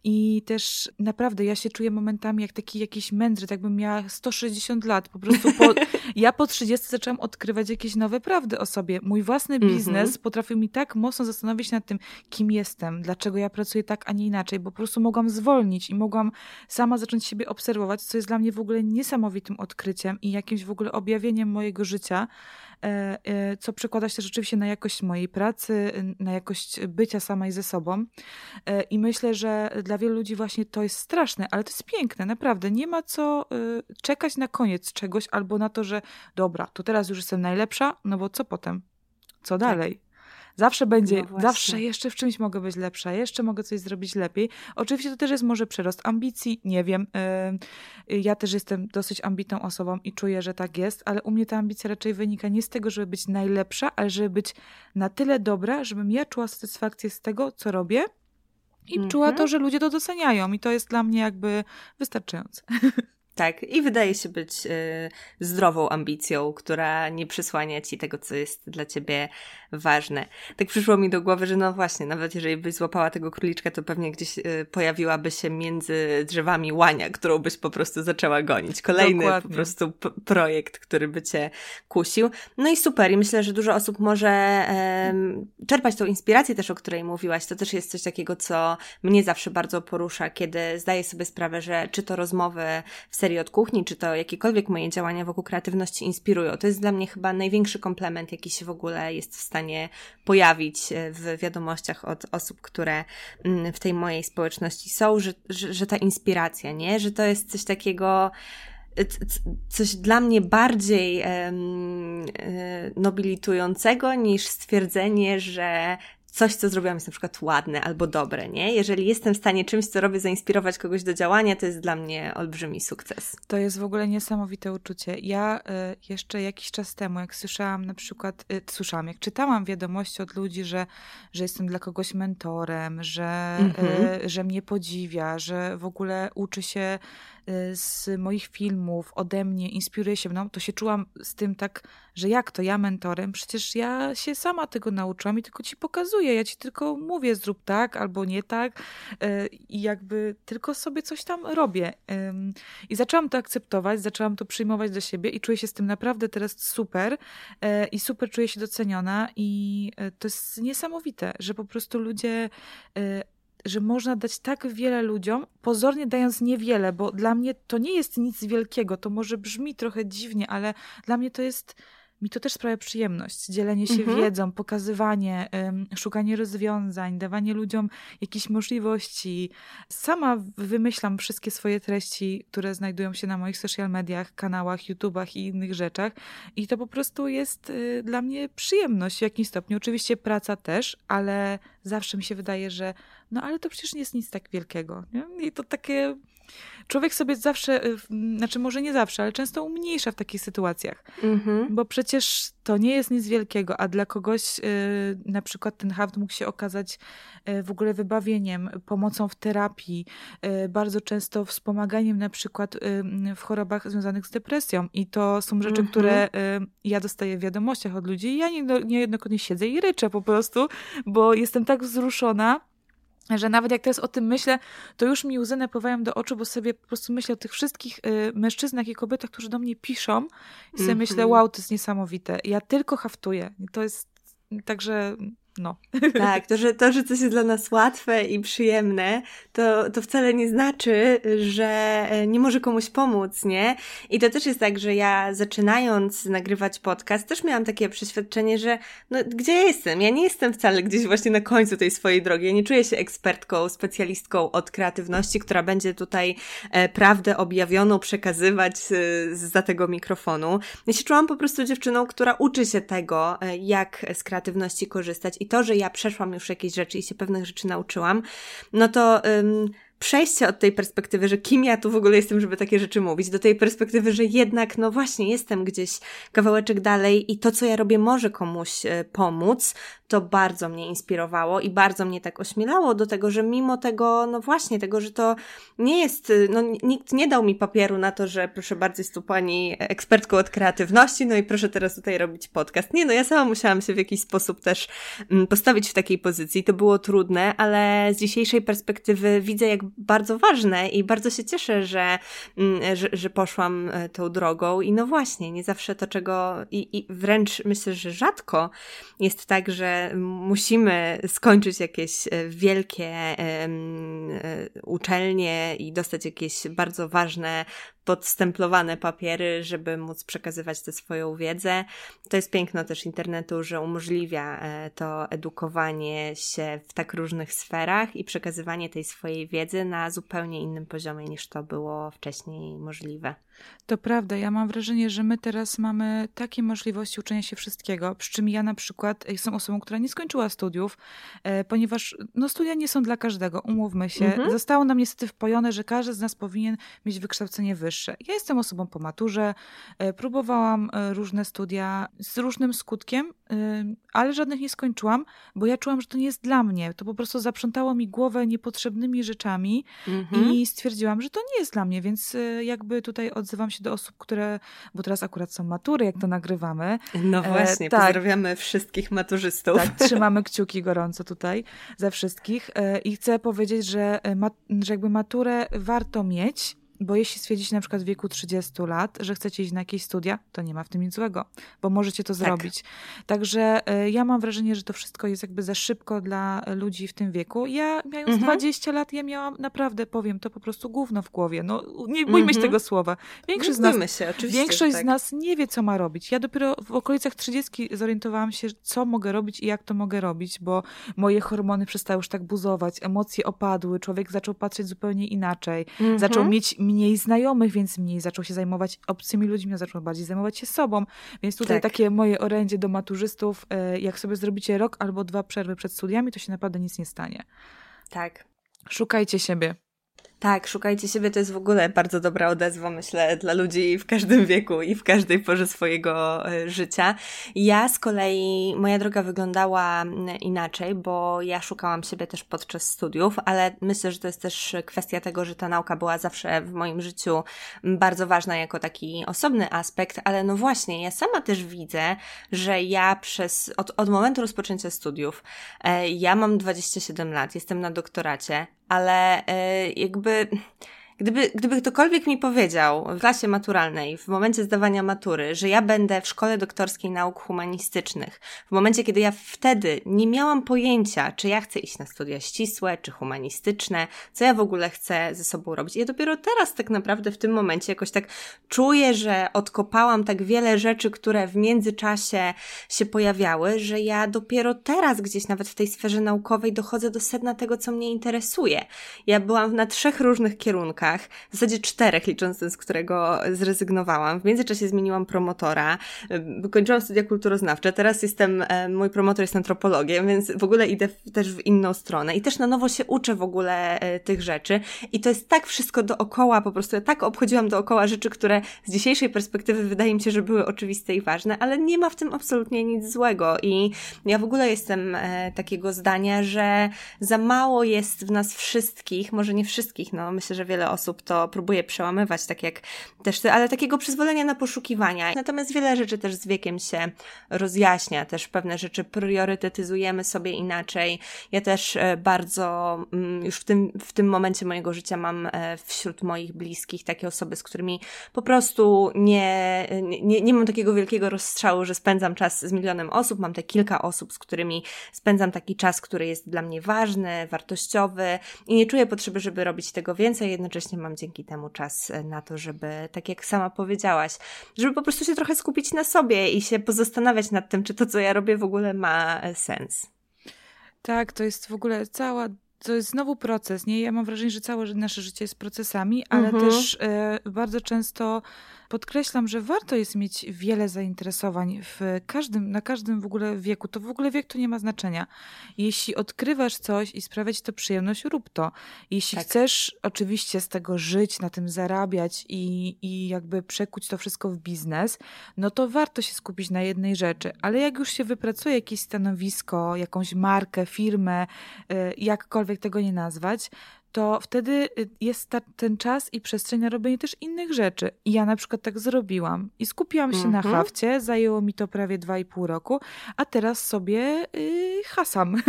i też naprawdę ja się czuję momentami jak taki jakiś mędrzec, jakbym miała 160 lat. Po prostu po, [LAUGHS] ja po 30 zaczęłam odkrywać jakieś nowe prawdy o sobie. Mój własny mhm. biznes mm -hmm. potrafił mi tak mocno zastanowić nad tym, kim jestem, dlaczego ja pracuję tak, a nie inaczej, bo po prostu mogłam zwolnić i mogłam sama zacząć siebie obserwować, co jest dla mnie w ogóle niesamowitym odkryciem i jakimś w ogóle objawieniem mojego życia. E, e, co przekłada się rzeczywiście na jakość mojej pracy, na jakość bycia samej ze sobą. E, I myślę, że dla wielu ludzi właśnie to jest straszne, ale to jest piękne, naprawdę. Nie ma co czekać na koniec czegoś albo na to, że dobra, to teraz już jestem najlepsza, no bo co potem? Co tak. dalej? Zawsze będzie, no zawsze jeszcze w czymś mogę być lepsza, jeszcze mogę coś zrobić lepiej. Oczywiście to też jest może przyrost ambicji, nie wiem. Ja też jestem dosyć ambitną osobą i czuję, że tak jest, ale u mnie ta ambicja raczej wynika nie z tego, żeby być najlepsza, ale żeby być na tyle dobra, żebym ja czuła satysfakcję z tego, co robię i mm -hmm. czuła to, że ludzie to doceniają i to jest dla mnie jakby wystarczające. [LAUGHS] Tak, i wydaje się być y, zdrową ambicją, która nie przysłania ci tego, co jest dla ciebie ważne. Tak przyszło mi do głowy, że no właśnie, nawet jeżeli byś złapała tego króliczka, to pewnie gdzieś y, pojawiłaby się między drzewami łania, którą byś po prostu zaczęła gonić. Kolejny Dokładnie. po prostu projekt, który by cię kusił. No i super, i myślę, że dużo osób może czerpać tą inspirację też, o której mówiłaś. To też jest coś takiego, co mnie zawsze bardzo porusza, kiedy zdaję sobie sprawę, że czy to rozmowy w serii od kuchni, czy to jakiekolwiek moje działania wokół kreatywności inspirują. To jest dla mnie chyba największy komplement, jaki się w ogóle jest w stanie pojawić e, w wiadomościach od osób, które mm, w tej mojej społeczności są, że, że, że ta inspiracja, nie? Że to jest coś takiego, e, coś dla mnie bardziej e, nobilitującego niż stwierdzenie, że coś, co zrobiłam jest na przykład ładne albo dobre, nie? Jeżeli jestem w stanie czymś, co robię, zainspirować kogoś do działania, to jest dla mnie olbrzymi sukces. To jest w ogóle niesamowite uczucie. Ja y, jeszcze jakiś czas temu, jak słyszałam na przykład, y, słyszałam, jak czytałam wiadomości od ludzi, że, że jestem dla kogoś mentorem, że, mhm. y, że mnie podziwia, że w ogóle uczy się Y, z moich filmów, ode mnie, inspiruje się mną, to się czułam z tym tak, że jak to ja mentorem? Przecież ja się sama tego nauczyłam i tylko ci pokazuję, ja ci tylko mówię zrób tak albo nie tak y, i jakby tylko sobie coś tam robię. I zaczęłam to akceptować, zaczęłam to przyjmować do siebie i czuję się z tym naprawdę teraz super y, i super czuję się doceniona i to jest niesamowite, że po prostu ludzie że można dać tak wiele ludziom, pozornie dając niewiele, bo dla mnie to nie jest nic wielkiego. To może brzmi trochę dziwnie, ale dla mnie to jest mi to też sprawia przyjemność. Dzielenie się mhm. wiedzą, pokazywanie, szukanie rozwiązań, dawanie ludziom jakichś możliwości. Sama wymyślam wszystkie swoje treści, które znajdują się na moich social mediach, kanałach, YouTubach i innych rzeczach. I to po prostu jest y, dla mnie przyjemność w jakimś stopniu. Oczywiście praca też, ale zawsze mi się wydaje, że no ale to przecież nie jest nic tak wielkiego. Nie? I to takie człowiek sobie zawsze, y, znaczy może nie zawsze, ale często umniejsza w takich sytuacjach. Mm-hmm. Bo przecież to nie jest nic wielkiego, a dla kogoś y, na przykład ten haft mógł się okazać y, w ogóle wybawieniem, pomocą w terapii, bardzo często wspomaganiem na przykład w chorobach związanych z depresją. I to są rzeczy, mm-hmm. które ja dostaję w wiadomościach od ludzi i ja niejednokrotnie siedzę i ryczę po prostu, bo jestem tak wzruszona, że nawet jak teraz o tym myślę, to już mi łzy napływają do oczu, bo sobie po prostu myślę o tych wszystkich y, mężczyznach i kobietach, którzy do mnie piszą i sobie mm -hmm. myślę, wow, to jest niesamowite. Ja tylko haftuję. To jest, także no. Tak, to że, to, że coś jest dla nas łatwe i przyjemne, to, to wcale nie znaczy, że e, nie może komuś pomóc, nie? I to też jest tak, że ja zaczynając nagrywać podcast, też miałam takie przeświadczenie, że no, gdzie ja jestem? Ja nie jestem wcale gdzieś właśnie na końcu tej swojej drogi. Ja nie czuję się ekspertką, specjalistką od kreatywności, która będzie tutaj e, prawdę objawioną przekazywać e, za tego mikrofonu. Ja się czułam po prostu dziewczyną, która uczy się tego, jak z kreatywności korzystać i to, że ja przeszłam już jakieś rzeczy i się pewnych rzeczy nauczyłam, no to przejście od tej perspektywy, że kim ja tu w ogóle jestem, żeby takie rzeczy mówić, do tej perspektywy, że jednak, no właśnie, jestem gdzieś kawałeczek dalej i to, co ja robię, może komuś e, pomóc, to bardzo mnie inspirowało i bardzo mnie tak ośmielało do tego, że mimo tego, no właśnie, tego, że to nie jest, e, no nikt nie dał mi papieru na to, że proszę bardzo, jest tu pani ekspertką od kreatywności, no i proszę teraz tutaj robić podcast. Nie, no ja sama musiałam się w jakiś sposób też mm, postawić w takiej pozycji. To było trudne, ale z dzisiejszej perspektywy widzę, jak bardzo ważne i bardzo się cieszę, że, mm, że, że poszłam e, tą drogą. I no właśnie, nie zawsze to, czego i, i wręcz myślę, że rzadko jest tak, że musimy skończyć jakieś e, wielkie um, uczelnie i dostać jakieś bardzo ważne podstemplowane papiery, żeby móc przekazywać tę swoją wiedzę. To jest piękno też internetu, że umożliwia e, to edukowanie się w tak różnych sferach i przekazywanie tej swojej wiedzy na zupełnie innym poziomie niż to było wcześniej możliwe. To prawda, ja mam wrażenie, że my teraz mamy takie możliwości uczenia się wszystkiego, przy czym ja na przykład jestem osobą, która nie skończyła studiów, e, ponieważ no, studia nie są dla każdego, umówmy się. Mhm. Zostało nam niestety wpojone, że każdy z nas powinien mieć wykształcenie wyższe. Ja jestem osobą po maturze, e, próbowałam e, różne studia z różnym skutkiem, ale żadnych nie skończyłam, bo ja czułam, że to nie jest dla mnie. To po prostu zaprzątało mi głowę niepotrzebnymi rzeczami mhm. i stwierdziłam, że to nie jest dla mnie, więc jakby tutaj odzywam się do osób, które, bo teraz akurat są matury, jak to nagrywamy. No e, właśnie, e, tak. pozdrawiamy wszystkich maturzystów. Tak, trzymamy kciuki gorąco tutaj za wszystkich e, i chcę powiedzieć, że, e, że jakby maturę warto mieć, bo jeśli stwierdzicie na przykład w wieku 30 lat, że chcecie iść na jakieś studia, to nie ma w tym nic złego, bo możecie to tak. zrobić. Także y, ja mam wrażenie, że to wszystko jest jakby za szybko dla ludzi w tym wieku. Ja mając mhm. 20 lat, ja miałam naprawdę, powiem, to po prostu gówno w głowie. No, nie bójmy mhm. się tego słowa. Większość, z nas, się, większość tak. z nas nie wie, co ma robić. Ja dopiero w okolicach 30 zorientowałam się, co mogę robić i jak to mogę robić, bo moje hormony przestały już tak buzować, emocje opadły, człowiek zaczął patrzeć zupełnie inaczej, mhm. zaczął mieć mniej znajomych, więc mniej zaczął się zajmować obcymi ludźmi, zaczął bardziej zajmować się sobą. Więc tutaj tak. takie moje orędzie do maturzystów, e, jak sobie zrobicie rok albo dwa przerwy przed studiami, to się naprawdę nic nie stanie. Tak. Szukajcie siebie. Tak, szukajcie siebie, to jest w ogóle bardzo dobra odezwa, myślę, dla ludzi w każdym wieku i w każdej porze swojego e, życia. Ja z kolei, moja droga wyglądała inaczej, bo ja szukałam siebie też podczas studiów, ale myślę, że to jest też kwestia tego, że ta nauka była zawsze w moim życiu bardzo ważna jako taki osobny aspekt, ale no właśnie, ja sama też widzę, że ja przez, od, od momentu rozpoczęcia studiów, e, ja mam 27 lat, jestem na doktoracie, ale e, jakby Gdyby, gdyby ktokolwiek mi powiedział w klasie maturalnej, w momencie zdawania matury, że ja będę w szkole doktorskiej nauk humanistycznych, w momencie, kiedy ja wtedy nie miałam pojęcia, czy ja chcę iść na studia ścisłe, czy humanistyczne, co ja w ogóle chcę ze sobą robić. Ja dopiero teraz tak naprawdę w tym momencie jakoś tak czuję, że odkopałam tak wiele rzeczy, które w międzyczasie się pojawiały, że ja dopiero teraz gdzieś nawet w tej sferze naukowej dochodzę do sedna tego, co mnie interesuje. Ja byłam na trzech różnych kierunkach, w zasadzie czterech, licząc ten, z którego zrezygnowałam. W międzyczasie zmieniłam promotora, wykończyłam studia kulturoznawcze, teraz jestem, mój promotor jest antropologiem, więc w ogóle idę też w inną stronę. I też na nowo się uczę w ogóle e, tych rzeczy. I to jest tak wszystko dookoła, po prostu ja tak obchodziłam dookoła rzeczy, które z dzisiejszej perspektywy wydaje mi się, że były oczywiste i ważne, ale nie ma w tym absolutnie nic złego. I ja w ogóle jestem e, takiego zdania, że za mało jest w nas wszystkich, może nie wszystkich, no myślę, że wiele osób to próbuje przełamywać, tak jak też ty, ale takiego przyzwolenia na poszukiwania. Natomiast wiele rzeczy też z wiekiem się rozjaśnia, też pewne rzeczy priorytetyzujemy sobie inaczej. Ja też e, bardzo mm, już w tym, w tym momencie mojego życia mam e, wśród moich bliskich takie osoby, z którymi po prostu nie, nie, nie mam takiego wielkiego rozstrzału, że spędzam czas z milionem osób. Mam te kilka osób, z którymi spędzam taki czas, który jest dla mnie ważny, wartościowy i nie czuję potrzeby, żeby robić tego więcej. Jednocześnie mam dzięki temu czas e, na to, żeby, tak jak sama powiedziałaś, żeby po prostu się trochę skupić na sobie i się pozastanawiać nad tym, czy to, co ja robię, w ogóle ma e, sens. Tak, to jest w ogóle cała to jest znowu proces, nie? Ja mam wrażenie, że całe nasze życie jest procesami, ale mhm. też y, bardzo często podkreślam, że warto jest mieć wiele zainteresowań w każdym, na każdym w ogóle wieku. To w ogóle wiek to nie ma znaczenia. Jeśli odkrywasz coś i sprawia ci to przyjemność, rób to. Jeśli tak. chcesz oczywiście z tego żyć, na tym zarabiać i, i jakby przekuć to wszystko w biznes, no to warto się skupić na jednej rzeczy. Ale jak już się wypracuje jakieś stanowisko, jakąś markę, firmę, y, jakkolwiek tego nie nazwać, to wtedy y, jest ta, ten czas i przestrzeń na robienie też innych rzeczy. I ja na przykład tak zrobiłam. I skupiłam się mm -hmm. na mhm. hafcie, zajęło mi to prawie dwa i pół roku, a teraz sobie yy, hasam. [LAUGHS]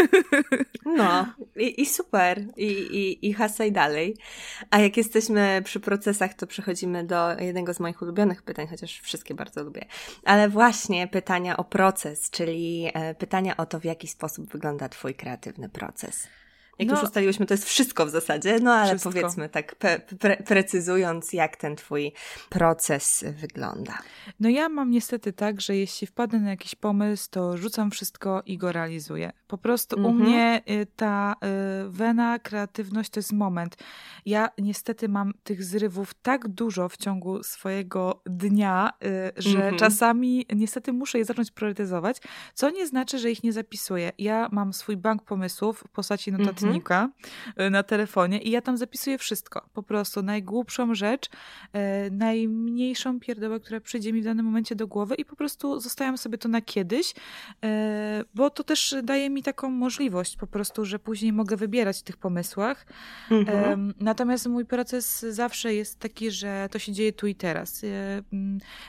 No, i, i super. I, i, I hasaj dalej. A jak jesteśmy przy procesach, to przechodzimy do jednego z moich ulubionych pytań, chociaż wszystkie bardzo lubię. Ale właśnie pytania o proces, czyli e, pytania o to, w jaki sposób wygląda Twój kreatywny proces. Jak no, już ustaliłyśmy, to jest wszystko w zasadzie, no ale wszystko. powiedzmy tak pre precyzując, jak ten twój proces wygląda. No ja mam niestety tak, że jeśli wpadnę na jakiś pomysł, to rzucam wszystko i go realizuję. Po prostu u mhm. mnie y, ta y, wena, kreatywność to jest moment. Ja niestety mam tych zrywów tak dużo w ciągu swojego dnia, y, że mhm. czasami niestety muszę je zacząć priorytetyzować, co nie znaczy, że ich nie zapisuję. Ja mam swój bank pomysłów w postaci notatników, notatnika mhm. na telefonie i ja tam zapisuję wszystko. Po prostu najgłupszą rzecz, e, najmniejszą pierdołę, która przyjdzie mi w danym momencie do głowy i po prostu zostawiam sobie to na kiedyś, e, bo to też daje mi taką możliwość po prostu, że później mogę wybierać w tych pomysłach. Mhm. Natomiast mój proces zawsze jest taki, że to się dzieje tu i teraz.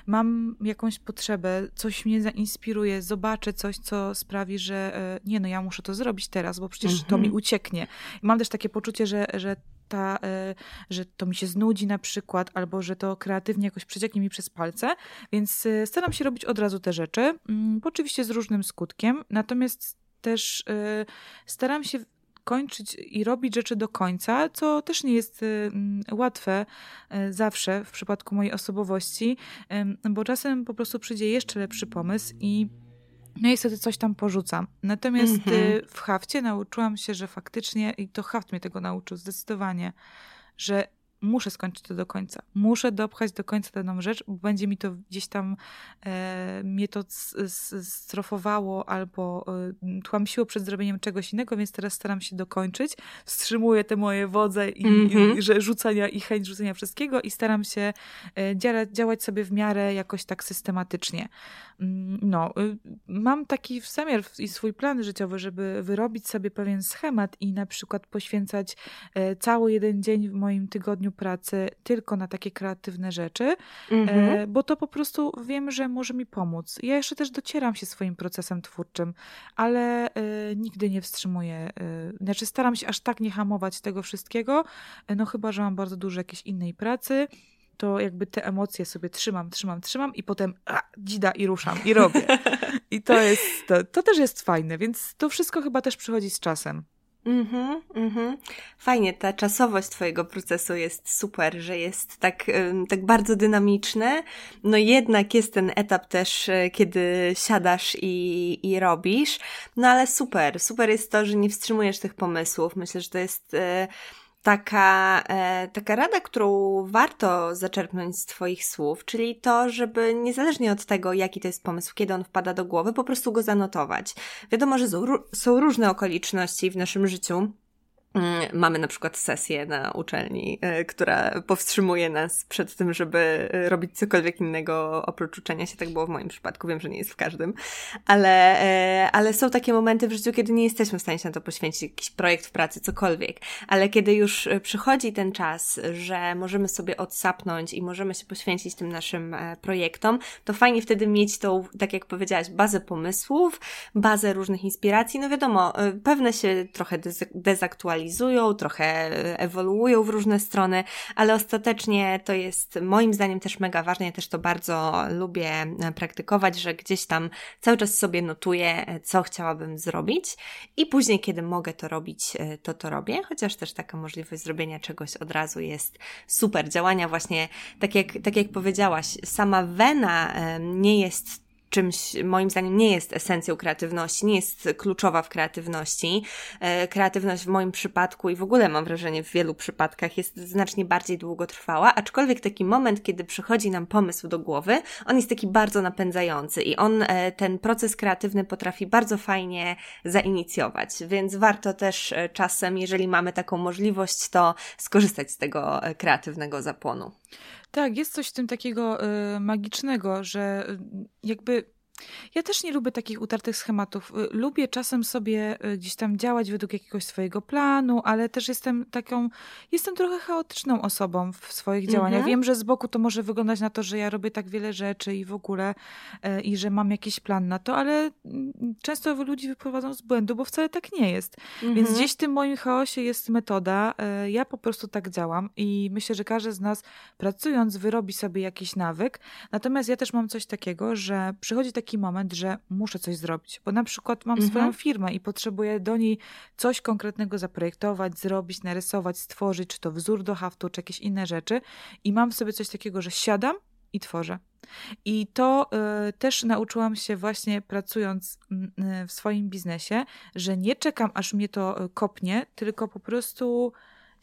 Mam jakąś potrzebę, coś mnie zainspiruje, zobaczę coś, co sprawi, że e, nie no, ja muszę to zrobić teraz, bo przecież mhm. to mi ucieka ucieknie. Mam też takie poczucie, że, że ta, e, że to mi się znudzi na przykład, albo że to kreatywnie jakoś przecieknie mi przez palce, więc e, staram się robić od razu te rzeczy, mm, oczywiście z różnym skutkiem, natomiast też e, staram się kończyć i robić rzeczy do końca, co też nie jest mm, łatwe zawsze w przypadku mojej osobowości, bo czasem po prostu przyjdzie jeszcze lepszy pomysł i no i wtedy coś tam porzucam. Natomiast mm -hmm. w hafcie nauczyłam się, że faktycznie, i to haft mnie tego nauczył zdecydowanie, że muszę skończyć to do końca. Muszę dopchać do końca daną rzecz, bo będzie mi to gdzieś tam e, mnie to strofowało albo e, tłamsiło przed zrobieniem czegoś innego, więc teraz staram się dokończyć. Wstrzymuję te moje wodze i, mm -hmm. i że rzucania i chęć rzucenia wszystkiego i staram się e, działać, działać sobie w miarę jakoś tak systematycznie. Mm, no, y, mam taki zamiar i swój plan życiowy, żeby wyrobić sobie pewien schemat i na przykład poświęcać e, cały jeden dzień w moim tygodniu pracy tylko na takie kreatywne rzeczy, mm-hmm. bo to po prostu wiem, że może mi pomóc. Ja jeszcze też docieram się swoim procesem twórczym, ale e, nigdy nie wstrzymuję. Znaczy staram się aż tak nie hamować tego wszystkiego, no chyba, że mam bardzo dużo jakiejś innej pracy, to jakby te emocje sobie trzymam, trzymam, trzymam i potem a, dzida i ruszam i robię. [LAUGHS] I to jest, to, to też jest fajne, więc to wszystko chyba też przychodzi z czasem. Mhm, mhm. Fajnie, ta czasowość Twojego procesu jest super, że jest tak, tak bardzo dynamiczny. No jednak jest ten etap też, e, kiedy siadasz i, i robisz. No ale super, super jest to, że nie wstrzymujesz tych pomysłów. Myślę, że to jest e, taka, e, taka rada, którą warto zaczerpnąć z Twoich słów, czyli to, żeby niezależnie od tego, jaki to jest pomysł, kiedy on wpada do głowy, po prostu go zanotować. Wiadomo, że są, są różne okoliczności w naszym życiu, mamy na przykład sesję na uczelni, e, która powstrzymuje nas przed tym, żeby e, robić cokolwiek innego oprócz uczenia się. Tak było w moim przypadku, wiem, że nie jest w każdym, ale, e, ale są takie momenty w życiu, kiedy nie jesteśmy w stanie się na to poświęcić, jakiś projekt w pracy, cokolwiek. Ale kiedy już przychodzi ten czas, że możemy sobie odsapnąć i możemy się poświęcić tym naszym projektom, to fajnie wtedy mieć tą, tak jak powiedziałaś, bazę pomysłów, bazę różnych inspiracji. No wiadomo, pewne się trochę dezaktualizują, trochę ewoluują w różne strony, ale ostatecznie to jest moim zdaniem też mega ważne. Ja też to bardzo lubię praktykować, że gdzieś tam cały czas sobie notuję, co chciałabym zrobić i później, kiedy mogę to robić, to to robię, chociaż też taka możliwość zrobienia czegoś od razu jest super. Działania właśnie, tak jak, tak jak powiedziałaś, sama wena nie jest czymś, moim zdaniem, nie jest esencją kreatywności, nie jest kluczowa w kreatywności. E, kreatywność w moim przypadku i w ogóle mam wrażenie w wielu przypadkach jest znacznie bardziej długotrwała, aczkolwiek taki moment, kiedy przychodzi nam pomysł do głowy, on jest taki bardzo napędzający i on e, ten proces kreatywny potrafi bardzo fajnie zainicjować, więc warto też e, czasem, jeżeli mamy taką możliwość, to skorzystać z tego kreatywnego zapłonu. Tak, jest coś w tym takiego y, magicznego, że y, jakby ja też nie lubię takich utartych schematów. Y, lubię czasem sobie y, gdzieś tam działać według jakiegoś swojego planu, ale też jestem taką, jestem trochę chaotyczną osobą w swoich działaniach. Mhm. Wiem, że z boku to może wyglądać na to, że ja robię tak wiele rzeczy i w ogóle y, i że mam jakiś plan na to, ale mm, często ludzi wyprowadzą z błędu, bo wcale tak nie jest. Mhm. Więc gdzieś w tym moim chaosie jest metoda. Ja po prostu tak działam i myślę, że każdy z nas pracując wyrobi sobie jakiś nawyk. Natomiast ja też mam coś takiego, że przychodzi taki taki moment, że muszę coś zrobić, bo na przykład mam mhm. swoją firmę i potrzebuję do niej coś konkretnego zaprojektować, zrobić, narysować, stworzyć, czy to wzór do haftu, czy jakieś inne rzeczy i mam sobie coś takiego, że siadam i tworzę. I to y, też nauczyłam się właśnie pracując y, w swoim biznesie, że nie czekam, aż mnie to y, kopnie, tylko po prostu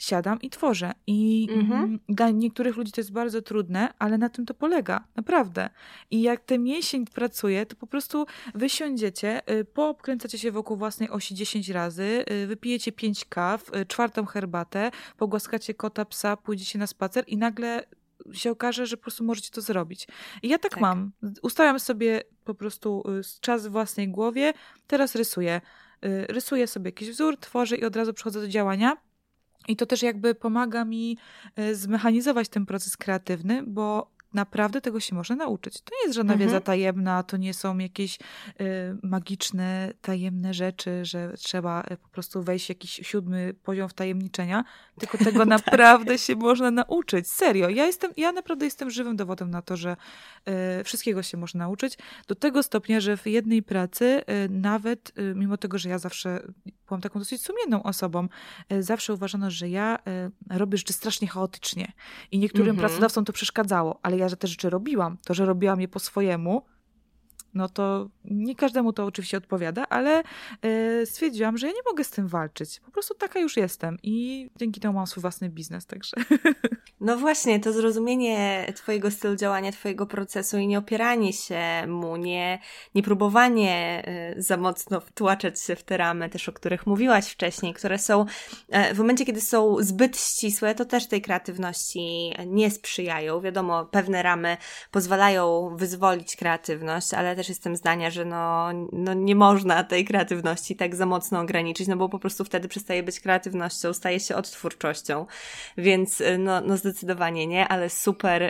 siadam i tworzę. I mhm. dla niektórych ludzi to jest bardzo trudne, ale na tym to polega, naprawdę. I jak ten mięsień pracuje, to po prostu wysiądziecie, y, poobkręcacie się wokół własnej osi 10 razy, y, wypijecie 5 kaw, y, czwartą herbatę, pogłaskacie kota, psa, pójdziecie na spacer i nagle się okaże, że po prostu możecie to zrobić. I ja tak, tak. mam. Ustawiam sobie po prostu czas w własnej głowie, teraz rysuję. Rysuję sobie jakiś wzór, tworzę i od razu przechodzę do działania. I to też jakby pomaga mi e, zmechanizować ten proces kreatywny, bo naprawdę tego się można nauczyć. To nie jest żadna mhm. wiedza tajemna, to nie są jakieś y, magiczne, tajemne rzeczy, że trzeba y, po prostu wejść w jakiś siódmy poziom wtajemniczenia, tylko [LAUGHS] tego tak. naprawdę się można nauczyć. Serio. Ja jestem, ja naprawdę jestem żywym dowodem na to, że y, wszystkiego się można nauczyć. Do tego stopnia, że w jednej pracy y, nawet, mimo tego, że ja zawsze byłam taką dosyć sumienną osobą, y, zawsze uważano, że ja robię rzeczy strasznie chaotycznie i niektórym mhm. pracodawcom to przeszkadzało, ale ja, że te rzeczy robiłam, to, że robiłam je po swojemu, no to nie każdemu to oczywiście odpowiada, ale yy, stwierdziłam, że ja nie mogę z tym walczyć. Po prostu taka już jestem i dzięki temu mam swój własny biznes, także. [LAUGHS] No właśnie, to zrozumienie Twojego stylu działania, Twojego procesu i nie opieranie się mu, nie, nie próbowanie yy, za mocno wtłaczać się w te ramy, też o których mówiłaś wcześniej, które są yy, w momencie, kiedy są zbyt ścisłe, to też tej kreatywności nie sprzyjają. Wiadomo, pewne ramy pozwalają wyzwolić kreatywność, ale też też jestem zdania, że no, no nie można tej kreatywności tak za mocno ograniczyć, no bo po prostu wtedy przestaje być kreatywnością, staje się odtwórczością. Więc y, no, no zdecydowanie nie, ale super,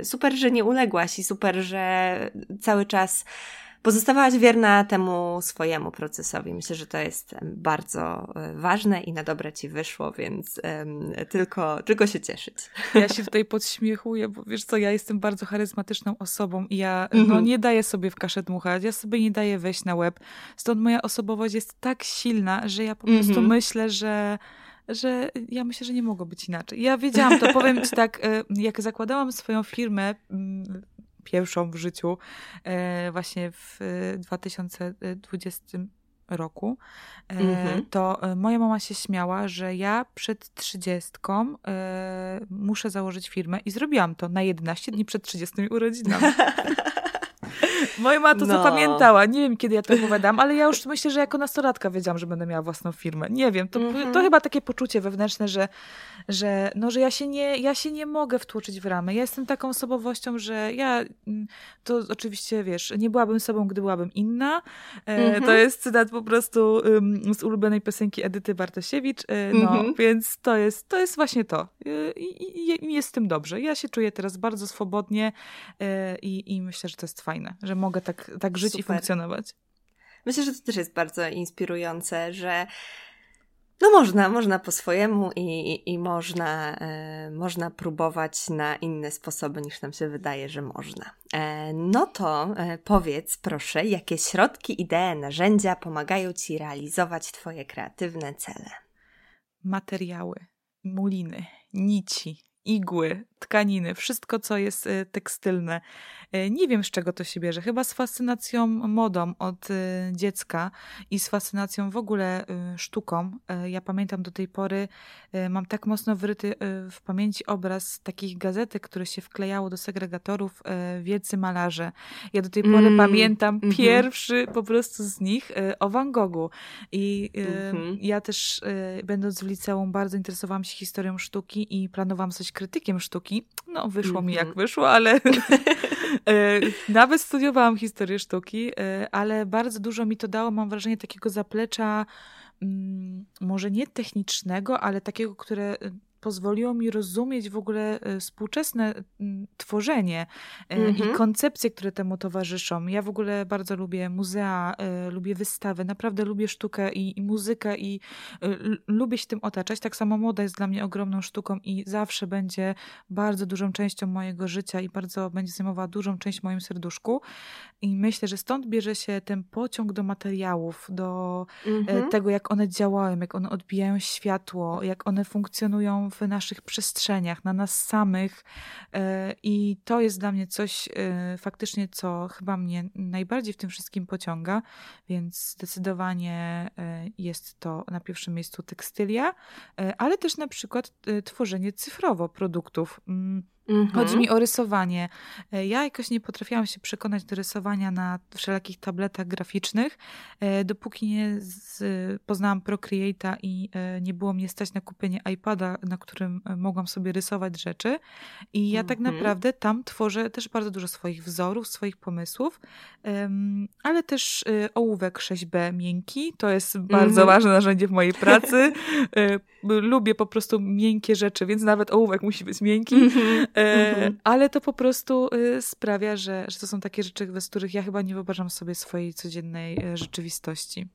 y, super, że nie uległaś i super, że cały czas pozostawałaś wierna temu swojemu procesowi. Myślę, że to jest bardzo e, ważne i na dobre ci wyszło, więc um, tylko, tylko się cieszyć. [LAUGHS] Ja się tutaj podśmiechuję, bo wiesz co, ja jestem bardzo charyzmatyczną osobą i ja no, mhm. nie daję sobie w kaszę dmuchać, ja sobie nie daję wejść na łeb. Stąd moja osobowość jest tak silna, że ja po prostu mhm. myślę, że że ja myślę, że nie mogło być inaczej. Ja wiedziałam to, powiem ci tak, e, jak zakładałam swoją firmę mm, pierwszą w życiu e, właśnie w 2020 roku, e, mhm. to e, moja mama się śmiała, że ja przed trzydziestką muszę założyć firmę i zrobiłam to na 11 dni przed 30 urodzinami. [LAUGHS] Moja mama to no. zapamiętała. Nie wiem, kiedy ja to opowiadam, ale ja już myślę, że jako nastolatka wiedziałam, że będę miała własną firmę. Nie wiem, to, mm -hmm. to chyba takie poczucie wewnętrzne, że, że, no, że ja, się nie, ja się nie mogę wtłoczyć w ramy. Ja jestem taką osobowością, że ja mm, to oczywiście, wiesz, nie byłabym sobą, gdy byłabym inna. Mm -hmm. To jest cytat po prostu um, z ulubionej piosenki Edyty Bartosiewicz. E, no, mm -hmm. więc to jest, to jest właśnie to. E, I, jest z tym dobrze. Ja się czuję teraz bardzo swobodnie i, i myślę, że to jest fajne, że mogę tak, tak żyć Super. i funkcjonować. Myślę, że to też jest bardzo inspirujące, że no można, można po swojemu i, i można, e, można próbować na inne sposoby niż nam się wydaje, że można. E, no to e, powiedz proszę, jakie środki, idee, narzędzia pomagają Ci realizować Twoje kreatywne cele? Materiały, muliny, nici, igły, tkaniny, wszystko, co jest y, tekstylne. Y, nie wiem, z czego to się bierze. Chyba z fascynacją modą od y, dziecka i z fascynacją w ogóle sztuką. Ja pamiętam do tej pory, mam tak mocno wryty w pamięci obraz takich gazetek, które się wklejało do segregatorów wielcy malarze. Ja do tej pory mm, pamiętam mm -hmm. pierwszy po prostu z nich o Van Goghu. I mm -hmm. ja też, będąc w liceum, bardzo interesowałam się historią sztuki i planowałam być krytykiem sztuki no, wyszło mm -hmm. mi jak mhm. wyszło, ale [LAUGHS] e, nawet studiowałam historię sztuki, e, ale bardzo dużo mi to dało, mam wrażenie, takiego zaplecza, mm, może nie technicznego, ale takiego, które pozwoliło mi rozumieć w ogóle e, współczesne tworzenie mm -hmm. i mhm. koncepcje, które temu towarzyszą. Ja w ogóle bardzo lubię muzea, e, lubię wystawy, naprawdę lubię sztukę i, i muzykę i lubię się tym otaczać. Tak samo moda jest dla mnie ogromną sztuką i zawsze będzie bardzo dużą częścią mojego życia i bardzo będzie zajmowała dużą część w moim serduszku. I myślę, że stąd bierze się ten pociąg do materiałów, do mm -hmm. tego, jak one działają, jak one odbijają światło, jak one funkcjonują w naszych przestrzeniach, na nas samych. E, I to jest dla mnie coś e, faktycznie, co chyba mnie najbardziej w tym wszystkim pociąga, więc zdecydowanie e, jest to na pierwszym miejscu tekstylia, ale też na przykład tworzenie cyfrowo produktów. Mhm. Chodzi mi o rysowanie. E, ja jakoś nie potrafiłam się przekonać do rysowania na wszelakich tabletach graficznych, e, dopóki nie z, poznałam Procreate'a i e, nie było mnie stać na kupienie iPada, na którym mogłam sobie rysować rzeczy. I ja tak mhm. tak naprawdę tam tworzę też bardzo dużo swoich wzorów, swoich pomysłów, ale też ołówek 6B miękki. To jest bardzo mhm. ważne narzędzie w mojej pracy. Lubię po prostu miękkie rzeczy, więc nawet ołówek musi być miękki. Mhm. E, mhm. Ale to po prostu y, sprawia, że, że to są takie rzeczy, bez których ja chyba nie wyobrażam sobie swojej codziennej e, rzeczywistości.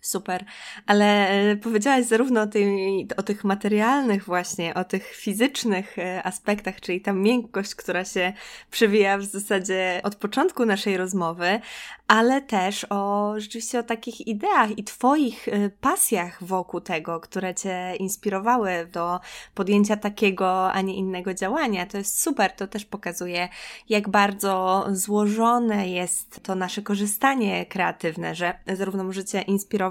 Super, ale e, powiedziałaś zarówno o, tej, o tych materialnych właśnie, o tych fizycznych aspektach, czyli ta miękkość, która się przewija w zasadzie od początku naszej rozmowy, ale też o rzeczywiście o takich ideach i Twoich y, pasjach wokół tego, które Cię inspirowały do podjęcia takiego, a nie innego działania. To jest super, to też pokazuje, jak bardzo złożone jest to nasze korzystanie kreatywne, że zarówno możecie inspirować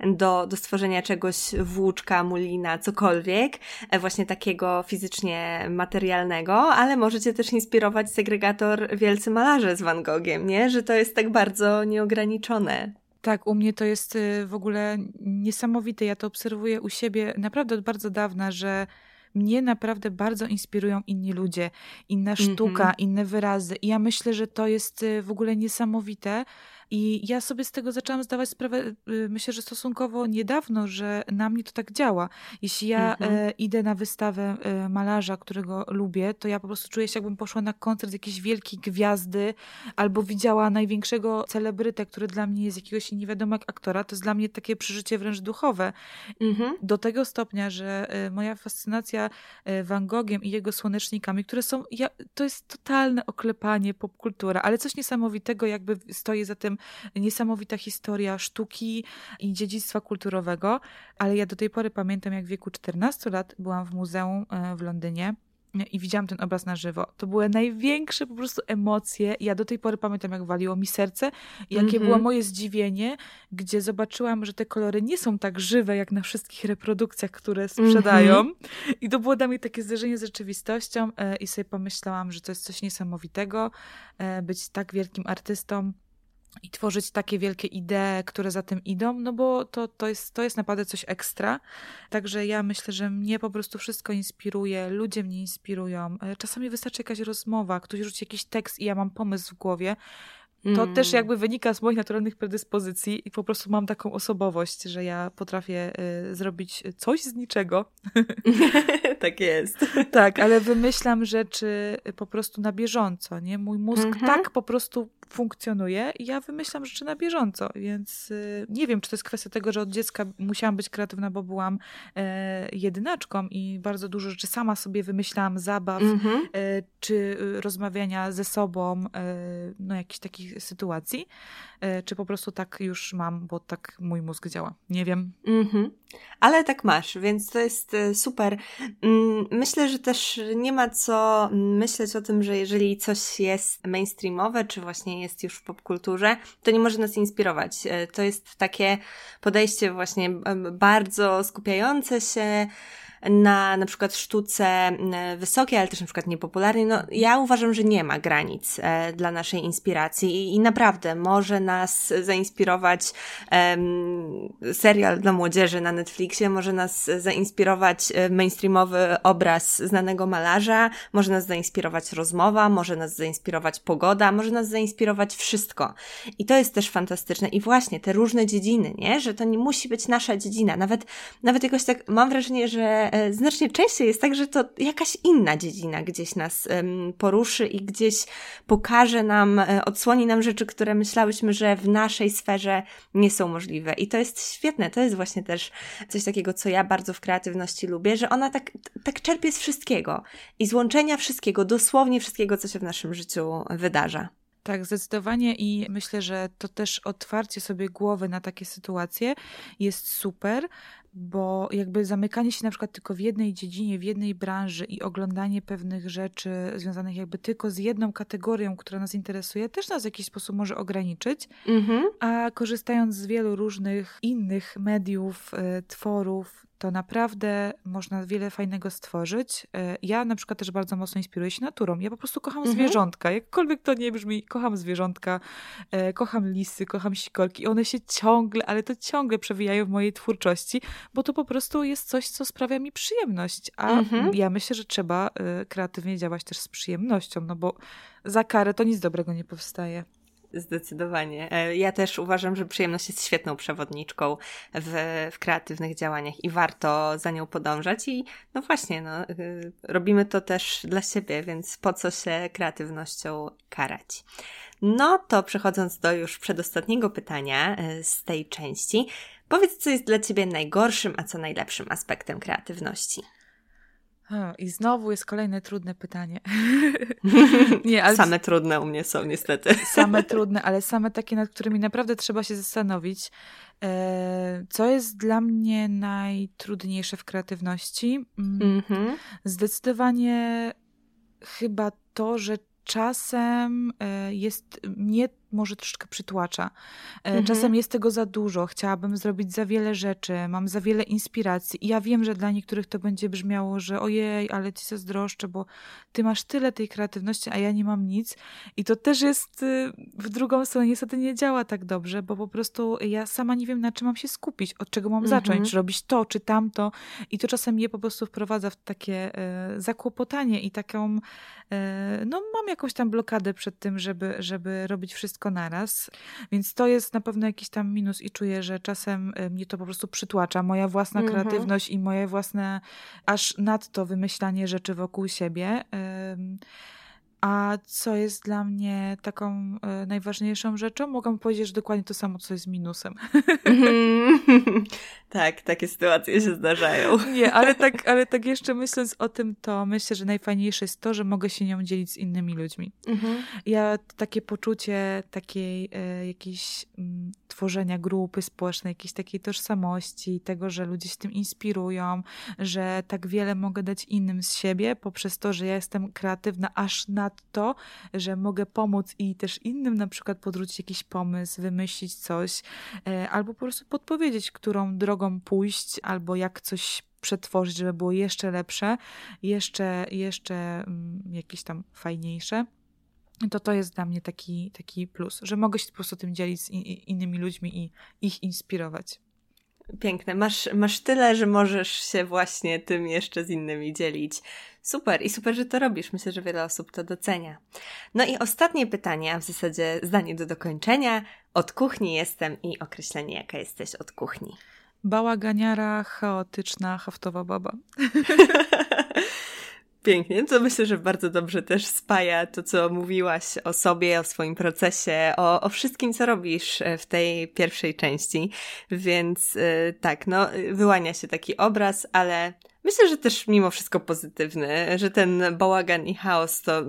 do, do stworzenia czegoś włóczka, mulina, cokolwiek, e, właśnie takiego fizycznie materialnego, ale możecie też inspirować segregator Wielcy Malarze z Van Gogiem, nie? Że to jest tak bardzo nieograniczone. Tak, u mnie to jest y, w ogóle niesamowite. Ja to obserwuję u siebie naprawdę od bardzo dawna, że mnie naprawdę bardzo inspirują inni ludzie, inna sztuka, mm -hmm. inne wyrazy. I ja myślę, że to jest y, w ogóle niesamowite, i ja sobie z tego zaczęłam zdawać sprawę, y, myślę, że stosunkowo niedawno, że na mnie to tak działa. Jeśli ja mhm. e, idę na wystawę e, malarza, którego lubię, to ja po prostu czuję się, jakbym poszła na koncert jakiejś wielkiej gwiazdy, albo widziała największego celebrytę, który dla mnie jest jakiegoś nie wiadomo jak aktora. To jest dla mnie takie przeżycie wręcz duchowe. Mhm. Do tego stopnia, że e, moja fascynacja e, Van Gogiem i jego słonecznikami, które są, ja, to jest totalne oklepanie popkultura, ale coś niesamowitego jakby stoi za tym niesamowita historia sztuki i dziedzictwa kulturowego, ale ja do tej pory pamiętam, jak w wieku 14 lat byłam w muzeum e, w Londynie i widziałam ten obraz na żywo. To były największe po prostu emocje. Ja do tej pory pamiętam, jak waliło mi serce, jakie mm -hmm. było moje zdziwienie, gdzie zobaczyłam, że te kolory nie są tak żywe, jak na wszystkich reprodukcjach, które sprzedają. Mm -hmm. I to było dla mnie takie zderzenie z rzeczywistością e, i sobie pomyślałam, że to jest coś niesamowitego, e, być tak wielkim artystą i tworzyć takie wielkie idee, które za tym idą, no bo to, to, jest, to jest naprawdę coś ekstra. Także ja myślę, że mnie po prostu wszystko inspiruje, ludzie mnie inspirują. E, czasami wystarczy jakaś rozmowa, ktoś rzuci jakiś tekst i ja mam pomysł w głowie, to mm. też jakby wynika z moich naturalnych predyspozycji i po prostu mam taką osobowość, że ja potrafię y, zrobić coś z niczego. [LAUGHS] tak jest. tak, ale wymyślam rzeczy po prostu na bieżąco, nie? Mój mózg mm -hmm. tak po prostu funkcjonuje i ja wymyślam rzeczy na bieżąco, więc y, nie wiem, czy to jest kwestia tego, że od dziecka musiałam być kreatywna, bo byłam e, jedynaczką i bardzo dużo rzeczy sama sobie wymyślałam, zabaw, mm -hmm. e, czy y, rozmawiania ze sobą, e, no jakichś takich sytuacji, czy po prostu tak już mam, bo tak mój mózg działa. Nie wiem. Mm -hmm. Ale tak masz, więc to jest super. Mm, myślę, że też nie ma co myśleć o tym, że jeżeli coś jest mainstreamowe, czy właśnie jest już w popkulturze, to nie może nas inspirować. E, to jest takie podejście właśnie bardzo skupiające się na na przykład sztuce wysokiej, ale też na przykład niepopularnej, no ja uważam, że nie ma granic e, dla naszej inspiracji i, i naprawdę może nas zainspirować um, serial dla młodzieży na Netflixie, może nas zainspirować e, mainstreamowy obraz znanego malarza, może nas zainspirować rozmowa, może nas zainspirować pogoda, może nas zainspirować wszystko. I to jest też fantastyczne. I właśnie te różne dziedziny, nie? Że to nie musi być nasza dziedzina. Nawet, nawet jakoś tak mam wrażenie, że znacznie częściej jest tak, że to jakaś inna dziedzina gdzieś nas poruszy i gdzieś pokaże nam, e, odsłoni nam rzeczy, które myślałyśmy, że w naszej sferze nie są możliwe. I to jest świetne. To jest właśnie też coś takiego, co ja bardzo w kreatywności lubię, że ona tak, tak czerpie z wszystkiego i z łączenia wszystkiego, dosłownie wszystkiego, co się w naszym życiu wydarza. Tak, zdecydowanie i myślę, że to też otwarcie sobie głowy na takie sytuacje jest super, bo jakby zamykanie się na przykład tylko w jednej dziedzinie, w jednej branży i oglądanie pewnych rzeczy związanych jakby tylko z jedną kategorią, która nas interesuje, też nas w jakiś sposób może ograniczyć, mhm. a korzystając z wielu różnych innych mediów, y, tworów, to naprawdę można wiele fajnego stworzyć. E, ja na przykład też bardzo mocno inspiruję się naturą. Ja po prostu kocham mhm. zwierzątka. Jakkolwiek to nie brzmi, kocham zwierzątka, e, kocham lisy, kocham sikorki. One się ciągle, ale to ciągle przewijają w mojej twórczości, bo to po prostu jest coś, co sprawia mi przyjemność. A mhm. ja myślę, że trzeba e, kreatywnie działać też z przyjemnością, no bo za karę to nic dobrego nie powstaje. Zdecydowanie. E, ja też uważam, że przyjemność jest świetną przewodniczką w, w kreatywnych działaniach i warto za nią podążać. I no właśnie, no, y, robimy to też dla siebie, więc po co się kreatywnością karać? No to przechodząc do już przedostatniego pytania e, z tej części, powiedz, co jest dla Ciebie najgorszym, a co najlepszym aspektem kreatywności. I znowu jest kolejne trudne pytanie. [LAUGHS] Nie, ale... Same trudne u mnie są niestety. Same trudne, ale same takie, nad którymi naprawdę trzeba się zastanowić. E, co jest dla mnie najtrudniejsze w kreatywności? Mm -hmm. Zdecydowanie chyba to, że czasem e, jest mnie może troszkę przytłacza. E, mhm. Czasem jest tego za dużo, chciałabym zrobić za wiele rzeczy, mam za wiele inspiracji i ja wiem, że dla niektórych to będzie brzmiało, że ojej, ale ci zazdroszczę, bo ty masz tyle tej kreatywności, a ja nie mam nic i to też jest y, w drugą stronę niestety nie działa tak dobrze, bo po prostu ja sama nie wiem, na czym mam się skupić, od czego mam mhm. zacząć, czy robić to, czy tamto i to czasem mnie po prostu wprowadza w takie e, zakłopotanie i taką, e, no mam jakąś tam blokadę przed tym, żeby, żeby robić wszystko wszystko naraz. Więc to jest na pewno jakiś tam minus i czuję, że czasem y, mnie to po prostu przytłacza. Moja własna mhm. kreatywność i moje własne aż nadto wymyślanie rzeczy wokół siebie. A co jest dla mnie taką y, najważniejszą rzeczą? Mogę powiedzieć, że dokładnie to samo, co jest minusem. [LAUGHS] tak, takie sytuacje się zdarzają. [LAUGHS] Nie, ale tak, ale tak jeszcze myśląc o tym, to myślę, że najfajniejsze jest to, że mogę się nią dzielić z innymi ludźmi. Mhm. Ja takie poczucie takiej y, jakiejś y, tworzenia grupy społecznej, jakiejś takiej tożsamości, tego, że ludzie się tym inspirują, że tak wiele mogę dać innym z siebie poprzez to, że ja jestem kreatywna aż nadto, że mogę pomóc i też innym na przykład podrzucić jakiś pomysł, wymyślić coś, e, albo po prostu podpowiedzieć, którą drogą pójść, albo jak coś przetworzyć, żeby było jeszcze lepsze, jeszcze, jeszcze mm, jakieś tam fajniejsze to to jest dla mnie taki, taki plus, że mogę się po prostu tym dzielić z innymi ludźmi i ich inspirować. Piękne. Masz, masz tyle, że możesz się właśnie tym jeszcze z innymi dzielić. Super i super, że to robisz. Myślę, że wiele osób to docenia. No i ostatnie pytanie, a w zasadzie zdanie do dokończenia. Od kuchni jestem i określenie, jaka jesteś od kuchni. Bałaganiara, chaotyczna, haftowa baba. [LAUGHS] Pięknie, to myślę, że bardzo dobrze też spaja to, co mówiłaś o sobie, o swoim procesie, o, o wszystkim, co robisz e, w tej pierwszej części. Więc yy, tak, no, wyłania się taki obraz, ale Myślę, że też mimo wszystko pozytywny, że ten bałagan i chaos to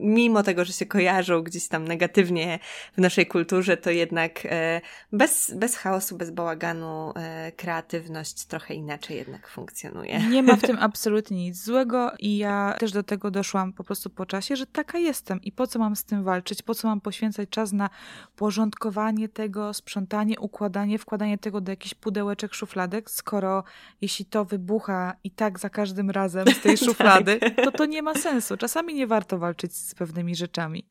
mimo tego, że się kojarzą gdzieś tam negatywnie w naszej kulturze, to jednak e, bez, bez chaosu, bez bałaganu e, kreatywność trochę inaczej jednak funkcjonuje. Nie ma w tym [LAUGHS] absolutnie nic złego i ja też do tego doszłam po prostu po czasie, że taka jestem. I po co mam z tym walczyć, po co mam poświęcać czas na porządkowanie tego, sprzątanie, układanie, wkładanie tego do jakichś pudełeczek, szufladek, skoro jeśli to wybucha i tak za każdym razem z tej [LAUGHS] szuflady, tak. to to nie ma sensu. Czasami nie warto walczyć z pewnymi rzeczami.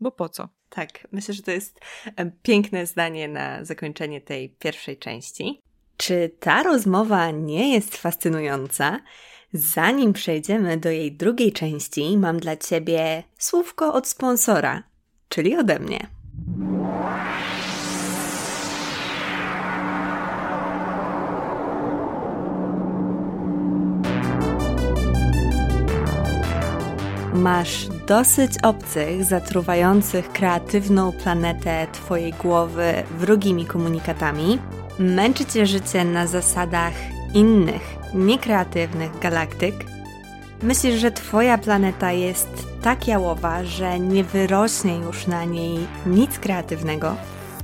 Bo po co? Tak, myślę, że to jest piękne zdanie na zakończenie tej pierwszej części. Czy ta rozmowa nie jest fascynująca? Zanim przejdziemy do jej drugiej części, mam dla Ciebie słówko od sponsora, czyli ode mnie. Masz dosyć obcych, zatruwających kreatywną planetę Twojej głowy wrogimi komunikatami? Męczy Cię życie na zasadach innych, niekreatywnych galaktyk? Myślisz, że Twoja planeta jest tak jałowa, że nie wyrośnie już na niej nic kreatywnego?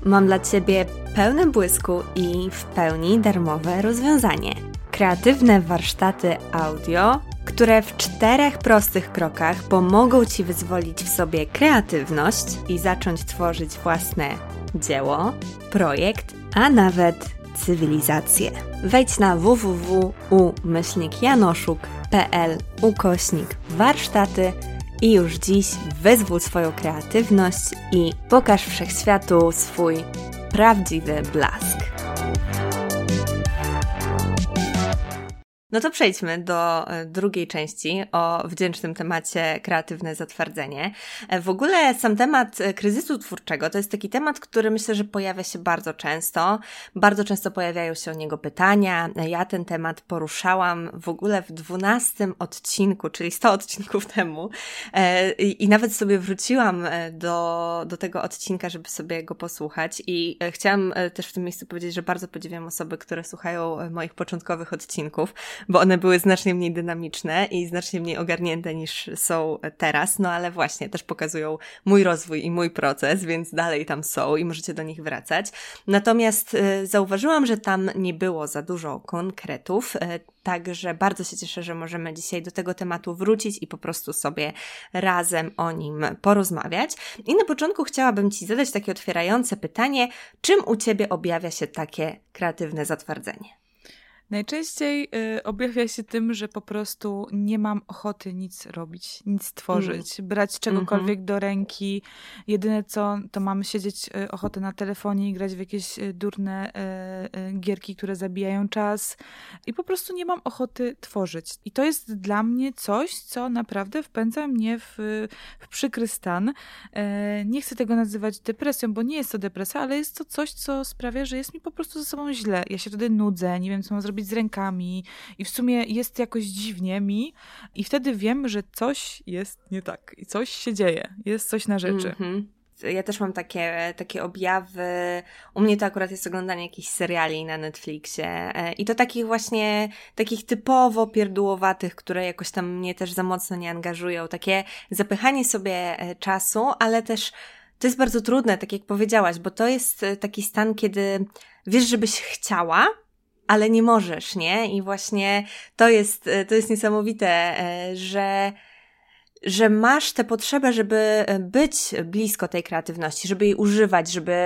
Mam dla Ciebie pełne błysku i w pełni darmowe rozwiązanie. Kreatywne warsztaty audio które w czterech prostych krokach pomogą Ci wyzwolić w sobie kreatywność i zacząć tworzyć własne dzieło, projekt, a nawet cywilizację. Wejdź na www.umyślnikjanoszuk.pl ukośnik warsztaty i już dziś wyzwól swoją kreatywność i pokaż wszechświatu swój prawdziwy blask. No to przejdźmy do e, drugiej części o wdzięcznym temacie kreatywne zatwardzenie. E, w ogóle sam temat e, kryzysu twórczego to jest taki temat, który myślę, że pojawia się bardzo często. Bardzo często pojawiają się o niego pytania. Ja ten temat poruszałam w ogóle w dwunastym odcinku, czyli 100 odcinków [LAUGHS] temu i nawet sobie wróciłam do, do tego odcinka, żeby sobie go posłuchać i chciałam też w tym miejscu powiedzieć, że bardzo podziwiam osoby, które słuchają moich początkowych odcinków, bo one były znacznie mniej dynamiczne i znacznie mniej ogarnięte niż są teraz, no ale właśnie też pokazują mój rozwój i mój proces, więc dalej tam są i możecie do nich wracać. Natomiast y, zauważyłam, że tam nie było za dużo konkretów, y, Także bardzo się cieszę, że możemy dzisiaj do tego tematu wrócić i po prostu sobie razem o nim porozmawiać. I na początku chciałabym Ci zadać takie otwierające pytanie: czym u Ciebie objawia się takie kreatywne zatwardzenie? Najczęściej y, objawia się tym, że po prostu nie mam ochoty nic robić, nic tworzyć, mm. brać czegokolwiek mm-hmm. do ręki. Jedyne co, to mam siedzieć y, ochotę na telefonie i grać w jakieś y, durne y, y, gierki, które zabijają czas i po prostu nie mam ochoty tworzyć. I to jest dla mnie coś, co naprawdę wpędza mnie w, w przykry stan. E, nie chcę tego nazywać depresją, bo nie jest to depresja, ale jest to coś, co sprawia, że jest mi po prostu ze sobą źle. Ja się wtedy nudzę, nie wiem co mam zrobić zrobić z rękami i w sumie jest jakoś dziwnie mi i wtedy wiem, że coś jest nie tak i coś się dzieje, jest coś na rzeczy. Mm-hmm ja też mam takie, takie objawy. U mnie to akurat jest oglądanie jakichś seriali na Netflixie e, i to takich właśnie, takich typowo pierdółowatych, które jakoś tam mnie też za mocno nie angażują. Takie zapychanie sobie e, czasu, ale też to jest bardzo trudne, tak jak powiedziałaś, bo to jest e, taki stan, kiedy wiesz, żebyś chciała, ale nie możesz, nie? I właśnie to jest, to jest niesamowite, że że masz tę potrzebę, żeby e, być blisko tej kreatywności, żeby jej używać, żeby,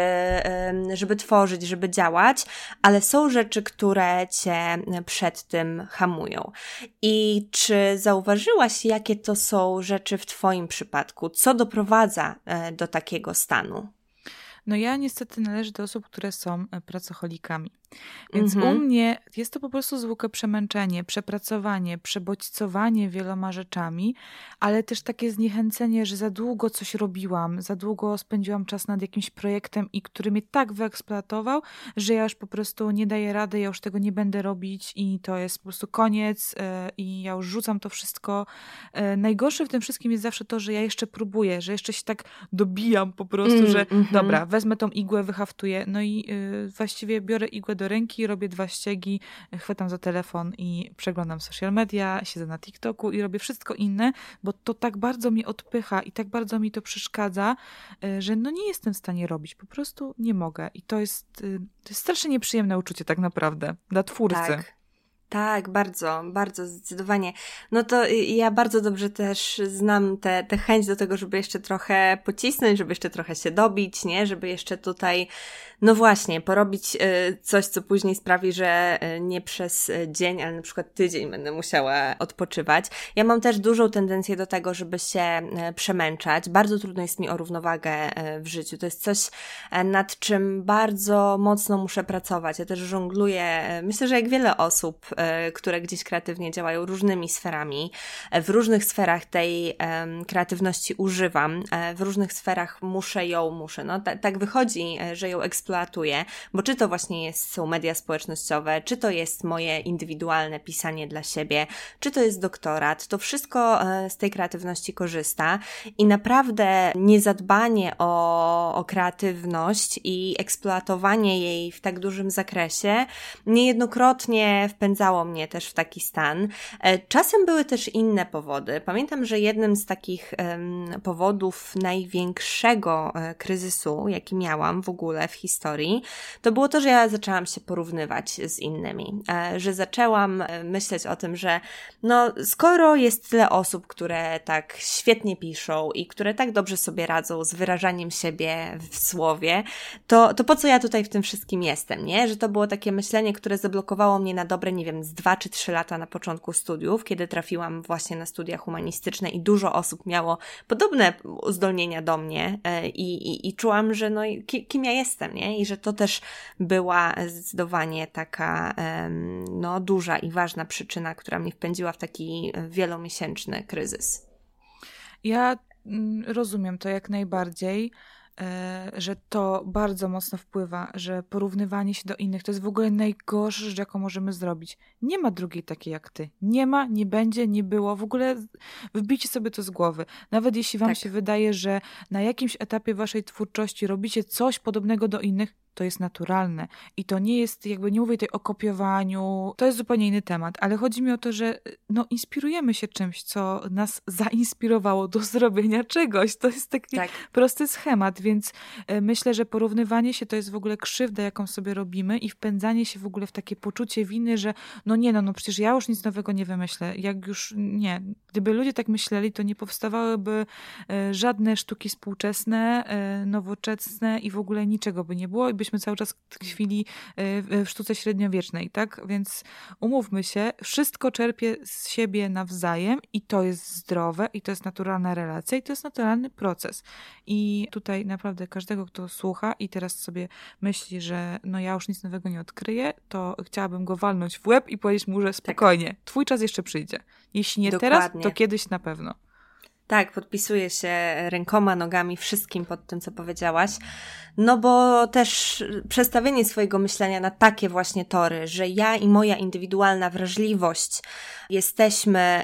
żeby tworzyć, żeby działać, ale są rzeczy, które cię przed tym hamują. I czy zauważyłaś, jakie to są rzeczy w Twoim przypadku? Co doprowadza e, do takiego stanu? No ja niestety należę do osób, które są e, pracocholikami. Więc mhm. u mnie jest to po prostu zwykłe przemęczenie, przepracowanie, przebodźcowanie wieloma rzeczami, ale też takie zniechęcenie, że za długo coś robiłam, za długo spędziłam czas nad jakimś projektem i który mnie tak wyeksploatował, że ja już po prostu nie daję rady, ja już tego nie będę robić i to jest po prostu koniec e, i ja już rzucam to wszystko. E, najgorsze w tym wszystkim jest zawsze to, że ja jeszcze próbuję, że jeszcze się tak dobijam po prostu, mm, że mm -hmm. dobra, wezmę tą igłę, wyhaftuję, no i e, właściwie biorę igłę do ręki, robię dwa ściegi, chwytam za telefon i przeglądam social media, siedzę na TikToku i robię wszystko inne, bo to tak bardzo mi odpycha i tak bardzo mi to przeszkadza, e, że no nie jestem w stanie robić, po prostu nie mogę. I to jest, e, to jest strasznie nieprzyjemne uczucie tak naprawdę dla twórcy. Tak. Tak, bardzo, bardzo zdecydowanie. No to ja bardzo dobrze też znam tę te, te chęć do tego, żeby jeszcze trochę pocisnąć, żeby jeszcze trochę się dobić, nie? Żeby jeszcze tutaj no właśnie, porobić e, coś, co później sprawi, że e, nie przez e, dzień, ale na przykład tydzień będę musiała odpoczywać. Ja mam też dużą tendencję do tego, żeby się przemęczać. Bardzo trudno jest mi o równowagę w życiu. To jest coś, nad czym bardzo mocno muszę pracować. Ja też żongluję, myślę, że jak wiele osób, które gdzieś kreatywnie działają różnymi sferami. W różnych sferach tej kreatywności używam, w różnych sferach muszę ją, muszę. No tak wychodzi, że ją eksploatuję bo czy to właśnie jest, są media społecznościowe, czy to jest moje indywidualne pisanie dla siebie, czy to jest doktorat, to wszystko e, z tej kreatywności korzysta i naprawdę niezadbanie o, o kreatywność i eksploatowanie jej w tak dużym zakresie niejednokrotnie wpędzało mnie też w taki stan. E, czasem były też inne powody. Pamiętam, że jednym z takich powodów największego e, kryzysu, jaki miałam w ogóle w historii, to było to, że ja zaczęłam się porównywać z innymi, e, że zaczęłam myśleć o tym, że no, skoro jest tyle osób, które tak świetnie piszą i które tak dobrze sobie radzą z wyrażaniem siebie w słowie, to, to po co ja tutaj w tym wszystkim jestem, nie? Że to było takie myślenie, które zablokowało mnie na dobre, nie wiem, z dwa czy trzy lata na początku studiów, kiedy trafiłam właśnie na studia humanistyczne i dużo osób miało podobne uzdolnienia do mnie e, i, i, i czułam, że no, kim ja jestem, nie? I że to też była zdecydowanie taka no, duża i ważna przyczyna, która mnie wpędziła w taki wielomiesięczny kryzys. Ja mm, rozumiem to jak najbardziej. E, że to bardzo mocno wpływa, że porównywanie się do innych to jest w ogóle najgorsza rzecz, jaką możemy zrobić. Nie ma drugiej takiej jak ty. Nie ma, nie będzie, nie było. W ogóle wbijcie sobie to z głowy. Nawet jeśli wam tak. się wydaje, że na jakimś etapie waszej twórczości robicie coś podobnego do innych, to jest naturalne. I to nie jest, jakby nie mówię tutaj o kopiowaniu, to jest zupełnie inny temat, ale chodzi mi o to, że no, inspirujemy się czymś, co nas zainspirowało do zrobienia czegoś. To jest taki tak. prosty schemat, więc e, myślę, że porównywanie się to jest w ogóle krzywda, jaką sobie robimy i wpędzanie się w ogóle w takie poczucie winy, że no nie, no, no przecież ja już nic nowego nie wymyślę. Jak już nie. Gdyby ludzie tak myśleli, to nie powstawałyby e, żadne sztuki współczesne, e, nowoczesne i w ogóle niczego by nie było byśmy cały czas tkwili e, w sztuce średniowiecznej, tak? Więc umówmy się, wszystko czerpie z siebie nawzajem i to jest zdrowe i to jest naturalna relacja i to jest naturalny proces. I tutaj naprawdę każdego, kto słucha i teraz sobie myśli, że no ja już nic nowego nie odkryję, to chciałabym go walnąć w łeb i powiedzieć mu, że tak. spokojnie, tak. twój czas jeszcze przyjdzie. Jeśli nie Dokładnie. teraz, to kiedyś na pewno. Tak, podpisuję się rękoma, nogami, wszystkim pod tym, co powiedziałaś. No bo też przestawienie swojego myślenia na takie właśnie tory, że ja i moja indywidualna wrażliwość jesteśmy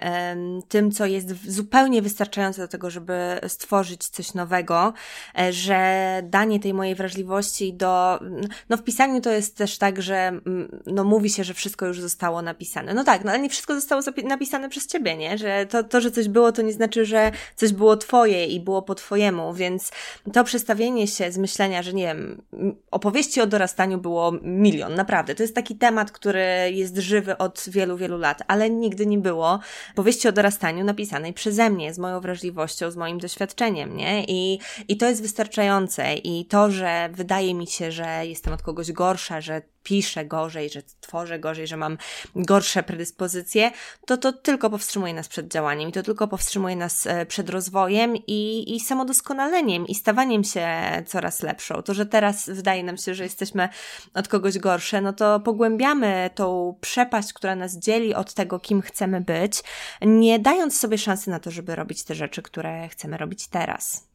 tym, co jest zupełnie wystarczające do tego, żeby stworzyć coś nowego, e, że danie tej mojej wrażliwości do. No w pisaniu to jest też tak, że mm, no mówi się, że wszystko już zostało napisane. No tak, no ale nie wszystko zostało napisane przez ciebie, nie? Że to, to, że coś było, to nie znaczy, że coś było twoje i było po twojemu, więc to przestawienie się z myślenia, że nie wiem, opowieści o dorastaniu było milion, naprawdę. To jest taki temat, który jest żywy od wielu, wielu lat, ale nigdy nie było powieści o dorastaniu napisanej przeze mnie, z moją wrażliwością, z moim doświadczeniem, nie? I, i to jest wystarczające i to, że wydaje mi się, że jestem od kogoś gorsza, że piszę gorzej, że tworzę gorzej, że mam gorsze predyspozycje, to to tylko powstrzymuje nas przed działaniem i to tylko powstrzymuje nas e, przed rozwojem i, i samodoskonaleniem i stawaniem się coraz lepszą. To, że teraz wydaje nam się, że jesteśmy od kogoś gorsze, no to pogłębiamy tą przepaść, która nas dzieli od tego, kim chcemy być, nie dając sobie szansy na to, żeby robić te rzeczy, które chcemy robić teraz.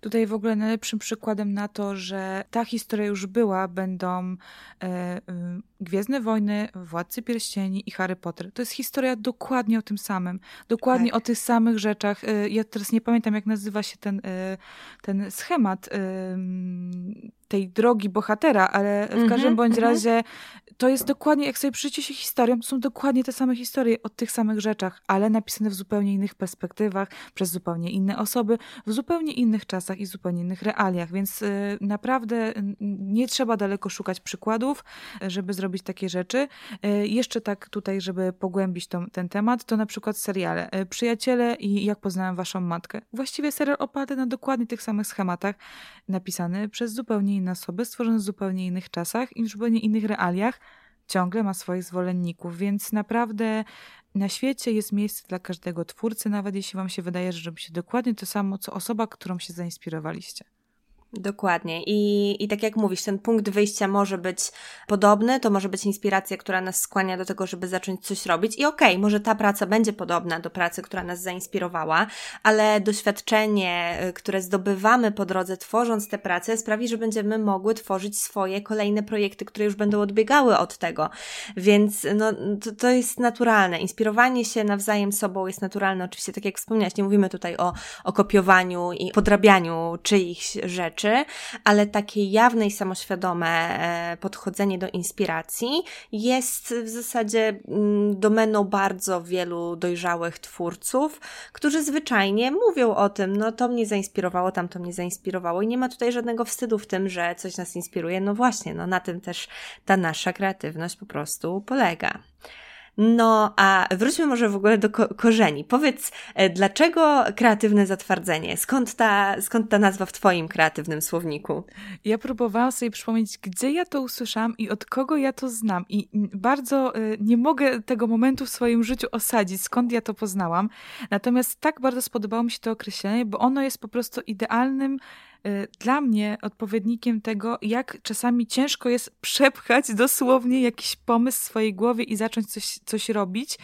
Tutaj w ogóle najlepszym przykładem na to, że ta historia już była, będą e, e, Gwiezdne Wojny, Władcy Pierścieni i Harry Potter. To jest historia dokładnie o tym samym. Dokładnie tak. o tych samych rzeczach. E, ja teraz nie pamiętam, jak nazywa się ten, e, ten schemat tej drogi bohatera, ale w mm -hmm, każdym bądź mm -hmm. razie to jest dokładnie, jak sobie przyjrzycie się historią, to są dokładnie te same historie o tych samych rzeczach, ale napisane w zupełnie innych perspektywach, przez zupełnie inne osoby, w zupełnie innych czasach i zupełnie innych realiach, więc y, naprawdę nie trzeba daleko szukać przykładów, żeby zrobić takie rzeczy. Y, jeszcze tak tutaj, żeby pogłębić to, ten temat, to na przykład seriale y, Przyjaciele i Jak poznałem waszą matkę. Właściwie serial oparty na dokładnie tych samych schematach, napisany przez zupełnie inne osoby, stworzony w zupełnie innych czasach i w zupełnie innych realiach, ciągle ma swoich zwolenników, więc naprawdę na świecie jest miejsce dla każdego twórcy, nawet jeśli wam się wydaje, że robi się dokładnie to samo, co osoba, którą się zainspirowaliście. Dokładnie. I, I tak jak mówisz, ten punkt wyjścia może być podobny, to może być inspiracja, która nas skłania do tego, żeby zacząć coś robić. I okej, okay, może ta praca będzie podobna do pracy, która nas zainspirowała, ale doświadczenie, y, które zdobywamy po drodze, tworząc tę pracę, sprawi, że będziemy mogły tworzyć swoje kolejne projekty, które już będą odbiegały od tego. Więc no, to, to jest naturalne. Inspirowanie się nawzajem sobą jest naturalne. Oczywiście, tak jak wspomniałaś, nie mówimy tutaj o, o kopiowaniu i podrabianiu czyichś rzeczy, rzeczy, ale takie jawne i samoświadome e, podchodzenie do inspiracji jest w zasadzie mm, domeną bardzo wielu dojrzałych twórców, którzy zwyczajnie mówią o tym, no to mnie zainspirowało, tam to mnie zainspirowało i nie ma tutaj żadnego wstydu w tym, że coś nas inspiruje. No właśnie, no na tym też ta nasza kreatywność po prostu polega. No, a wróćmy może w ogóle do ko korzeni. Powiedz, e, dlaczego kreatywne zatwardzenie? Skąd ta, skąd ta nazwa w Twoim kreatywnym słowniku? Ja próbowałam sobie przypomnieć, gdzie ja to usłyszałam i od kogo ja to znam. I bardzo y, nie mogę tego momentu w swoim życiu osadzić, skąd ja to poznałam. Natomiast tak bardzo spodobało mi się to określenie, bo ono jest po prostu idealnym dla mnie odpowiednikiem tego, jak czasami ciężko jest [LAUGHS] przepchać dosłownie jakiś pomysł w swojej głowie i zacząć coś, coś robić,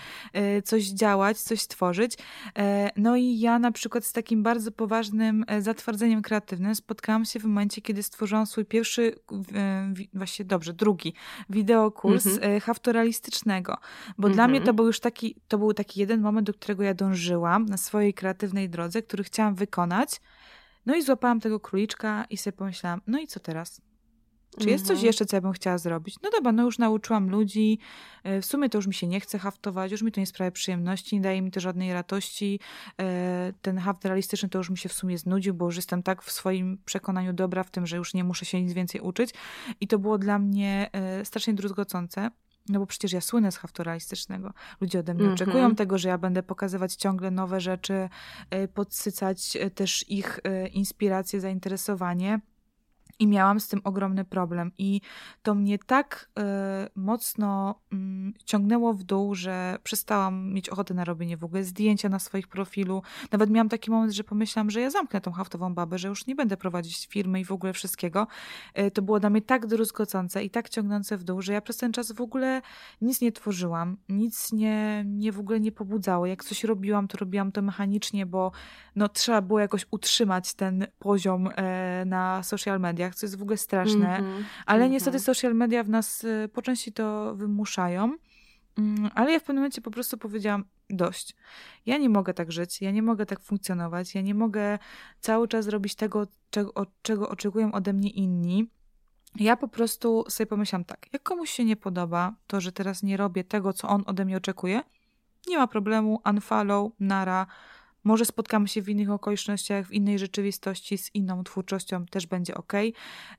y, coś działać, coś tworzyć. Y, no i ja na przykład z takim bardzo poważnym zatwardzeniem kreatywnym spotkałam się w momencie, kiedy stworzyłam swój pierwszy, właśnie dobrze, drugi wideokurs mhm. haftoralistycznego, bo mhm. dla mnie to mhm. był już taki, to był taki jeden moment, do którego ja dążyłam na swojej kreatywnej drodze, który chciałam wykonać, no i złapałam tego króliczka i sobie pomyślałam, no i co teraz? Czy jest coś mhm. jeszcze, co ja bym chciała zrobić? No dobra, no już nauczyłam ludzi, e, w sumie to już mi się nie chce haftować, już mi to nie sprawia przyjemności, nie daje mi to żadnej radości. E, ten haft realistyczny to już mi się w sumie znudził, bo już jestem tak w swoim przekonaniu dobra w tym, że już nie muszę się nic więcej uczyć. I to było dla mnie e, strasznie druzgocące. No bo przecież ja słynę z haftoralistycznego. Ludzie ode mnie mm -hmm. oczekują tego, że ja będę pokazywać ciągle nowe rzeczy, podsycać też ich inspiracje, zainteresowanie. I miałam z tym ogromny problem. I to mnie tak y, mocno y, ciągnęło w dół, że przestałam mieć ochotę na robienie w ogóle zdjęcia na swoich profilu. Nawet miałam taki moment, że pomyślałam, że ja zamknę tą haftową babę, że już nie będę prowadzić firmy i w ogóle wszystkiego. Y, to było dla mnie tak druzgocące i tak ciągnące w dół, że ja przez ten czas w ogóle nic nie tworzyłam, nic nie, nie w ogóle nie pobudzało. Jak coś robiłam, to robiłam to mechanicznie, bo no, trzeba było jakoś utrzymać ten poziom e, na social mediach, co jest w ogóle straszne, mm -hmm, ale mm -hmm. niestety social media w nas e, po części to wymuszają. Mm, ale ja w pewnym momencie po prostu powiedziałam: dość. Ja nie mogę tak żyć, ja nie mogę tak funkcjonować, ja nie mogę cały czas robić tego, czego, czego oczekują ode mnie inni. Ja po prostu sobie pomyślałam tak: jak komuś się nie podoba to, że teraz nie robię tego, co on ode mnie oczekuje, nie ma problemu, unfollow, nara, może spotkamy się w innych okolicznościach, w innej rzeczywistości, z inną twórczością, też będzie ok.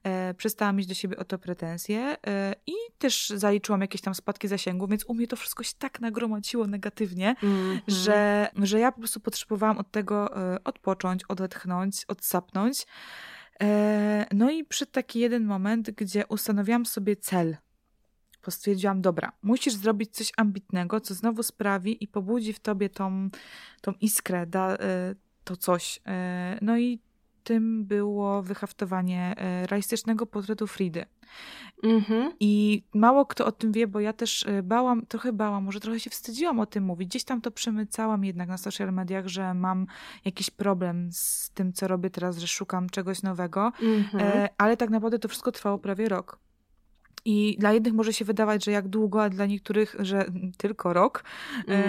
E, przestałam mieć do siebie o to pretensje e, i też zaliczyłam jakieś tam spadki zasięgu, więc u mnie to wszystko się tak nagromadziło negatywnie, mm -hmm. że, że ja po prostu potrzebowałam od tego e, odpocząć, odetchnąć, odsapnąć. No i przy taki jeden moment, gdzie ustanowiłam sobie cel, postwierdziłam, dobra, musisz zrobić coś ambitnego, co znowu sprawi i pobudzi w tobie tą, tą iskrę, da, e, to coś. E, no i tym było wyhaftowanie e, realistycznego portretu Fridy. Mm-hmm. I mało kto o tym wie, bo ja też bałam, trochę bałam, może trochę się wstydziłam o tym mówić. Gdzieś tam to przemycałam jednak na social mediach, że mam jakiś problem z tym, co robię teraz, że szukam czegoś nowego, mm-hmm. ale tak naprawdę to wszystko trwało prawie rok. I dla jednych może się wydawać, że jak długo, a dla niektórych, że tylko rok, mm.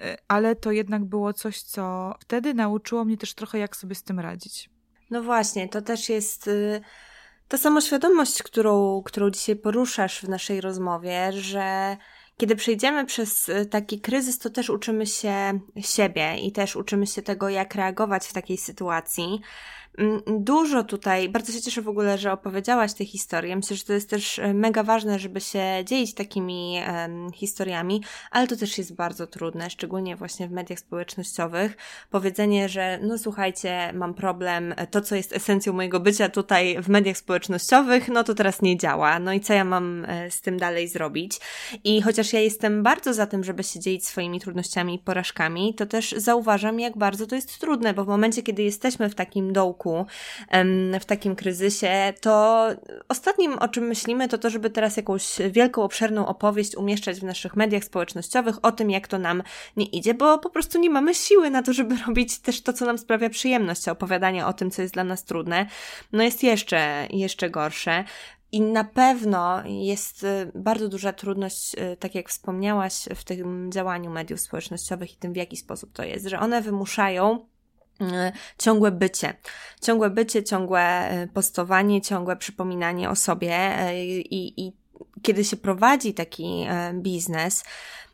e, ale to jednak było coś, co wtedy nauczyło mnie też trochę, jak sobie z tym radzić. No właśnie, to też jest y, ta samoświadomość, którą, którą dzisiaj poruszasz w naszej rozmowie, że kiedy przejdziemy przez y, taki kryzys, to też uczymy się siebie i też uczymy się tego, jak reagować w takiej sytuacji. Mm, dużo tutaj, bardzo się cieszę w ogóle, że opowiedziałaś tę historię. Myślę, że to jest też e, mega ważne, żeby się dzielić takimi um, historiami, ale to też jest bardzo trudne, szczególnie właśnie w mediach społecznościowych. Powiedzenie, że no słuchajcie, mam problem, to co jest esencją mojego bycia tutaj w mediach społecznościowych, no to teraz nie działa. No i co ja mam e, z tym dalej zrobić? I chociaż ja jestem bardzo za tym, żeby się dzielić swoimi trudnościami i porażkami, to też zauważam, jak bardzo to jest trudne, bo w momencie, kiedy jesteśmy w takim dołku, w takim kryzysie, to ostatnim, o czym myślimy, to to, żeby teraz jakąś wielką, obszerną opowieść umieszczać w naszych mediach społecznościowych o tym, jak to nam nie idzie, bo po prostu nie mamy siły na to, żeby [LAUGHS] robić też to, co nam sprawia przyjemność, opowiadanie o tym, co jest dla nas trudne, no jest jeszcze, jeszcze gorsze. I na pewno jest y, bardzo duża trudność, y, tak jak wspomniałaś, w tym działaniu mediów społecznościowych i tym, w jaki sposób to jest, że one wymuszają ciągłe bycie. Ciągłe bycie, ciągłe e, postowanie, ciągłe przypominanie o sobie e, i, i kiedy się prowadzi taki biznes,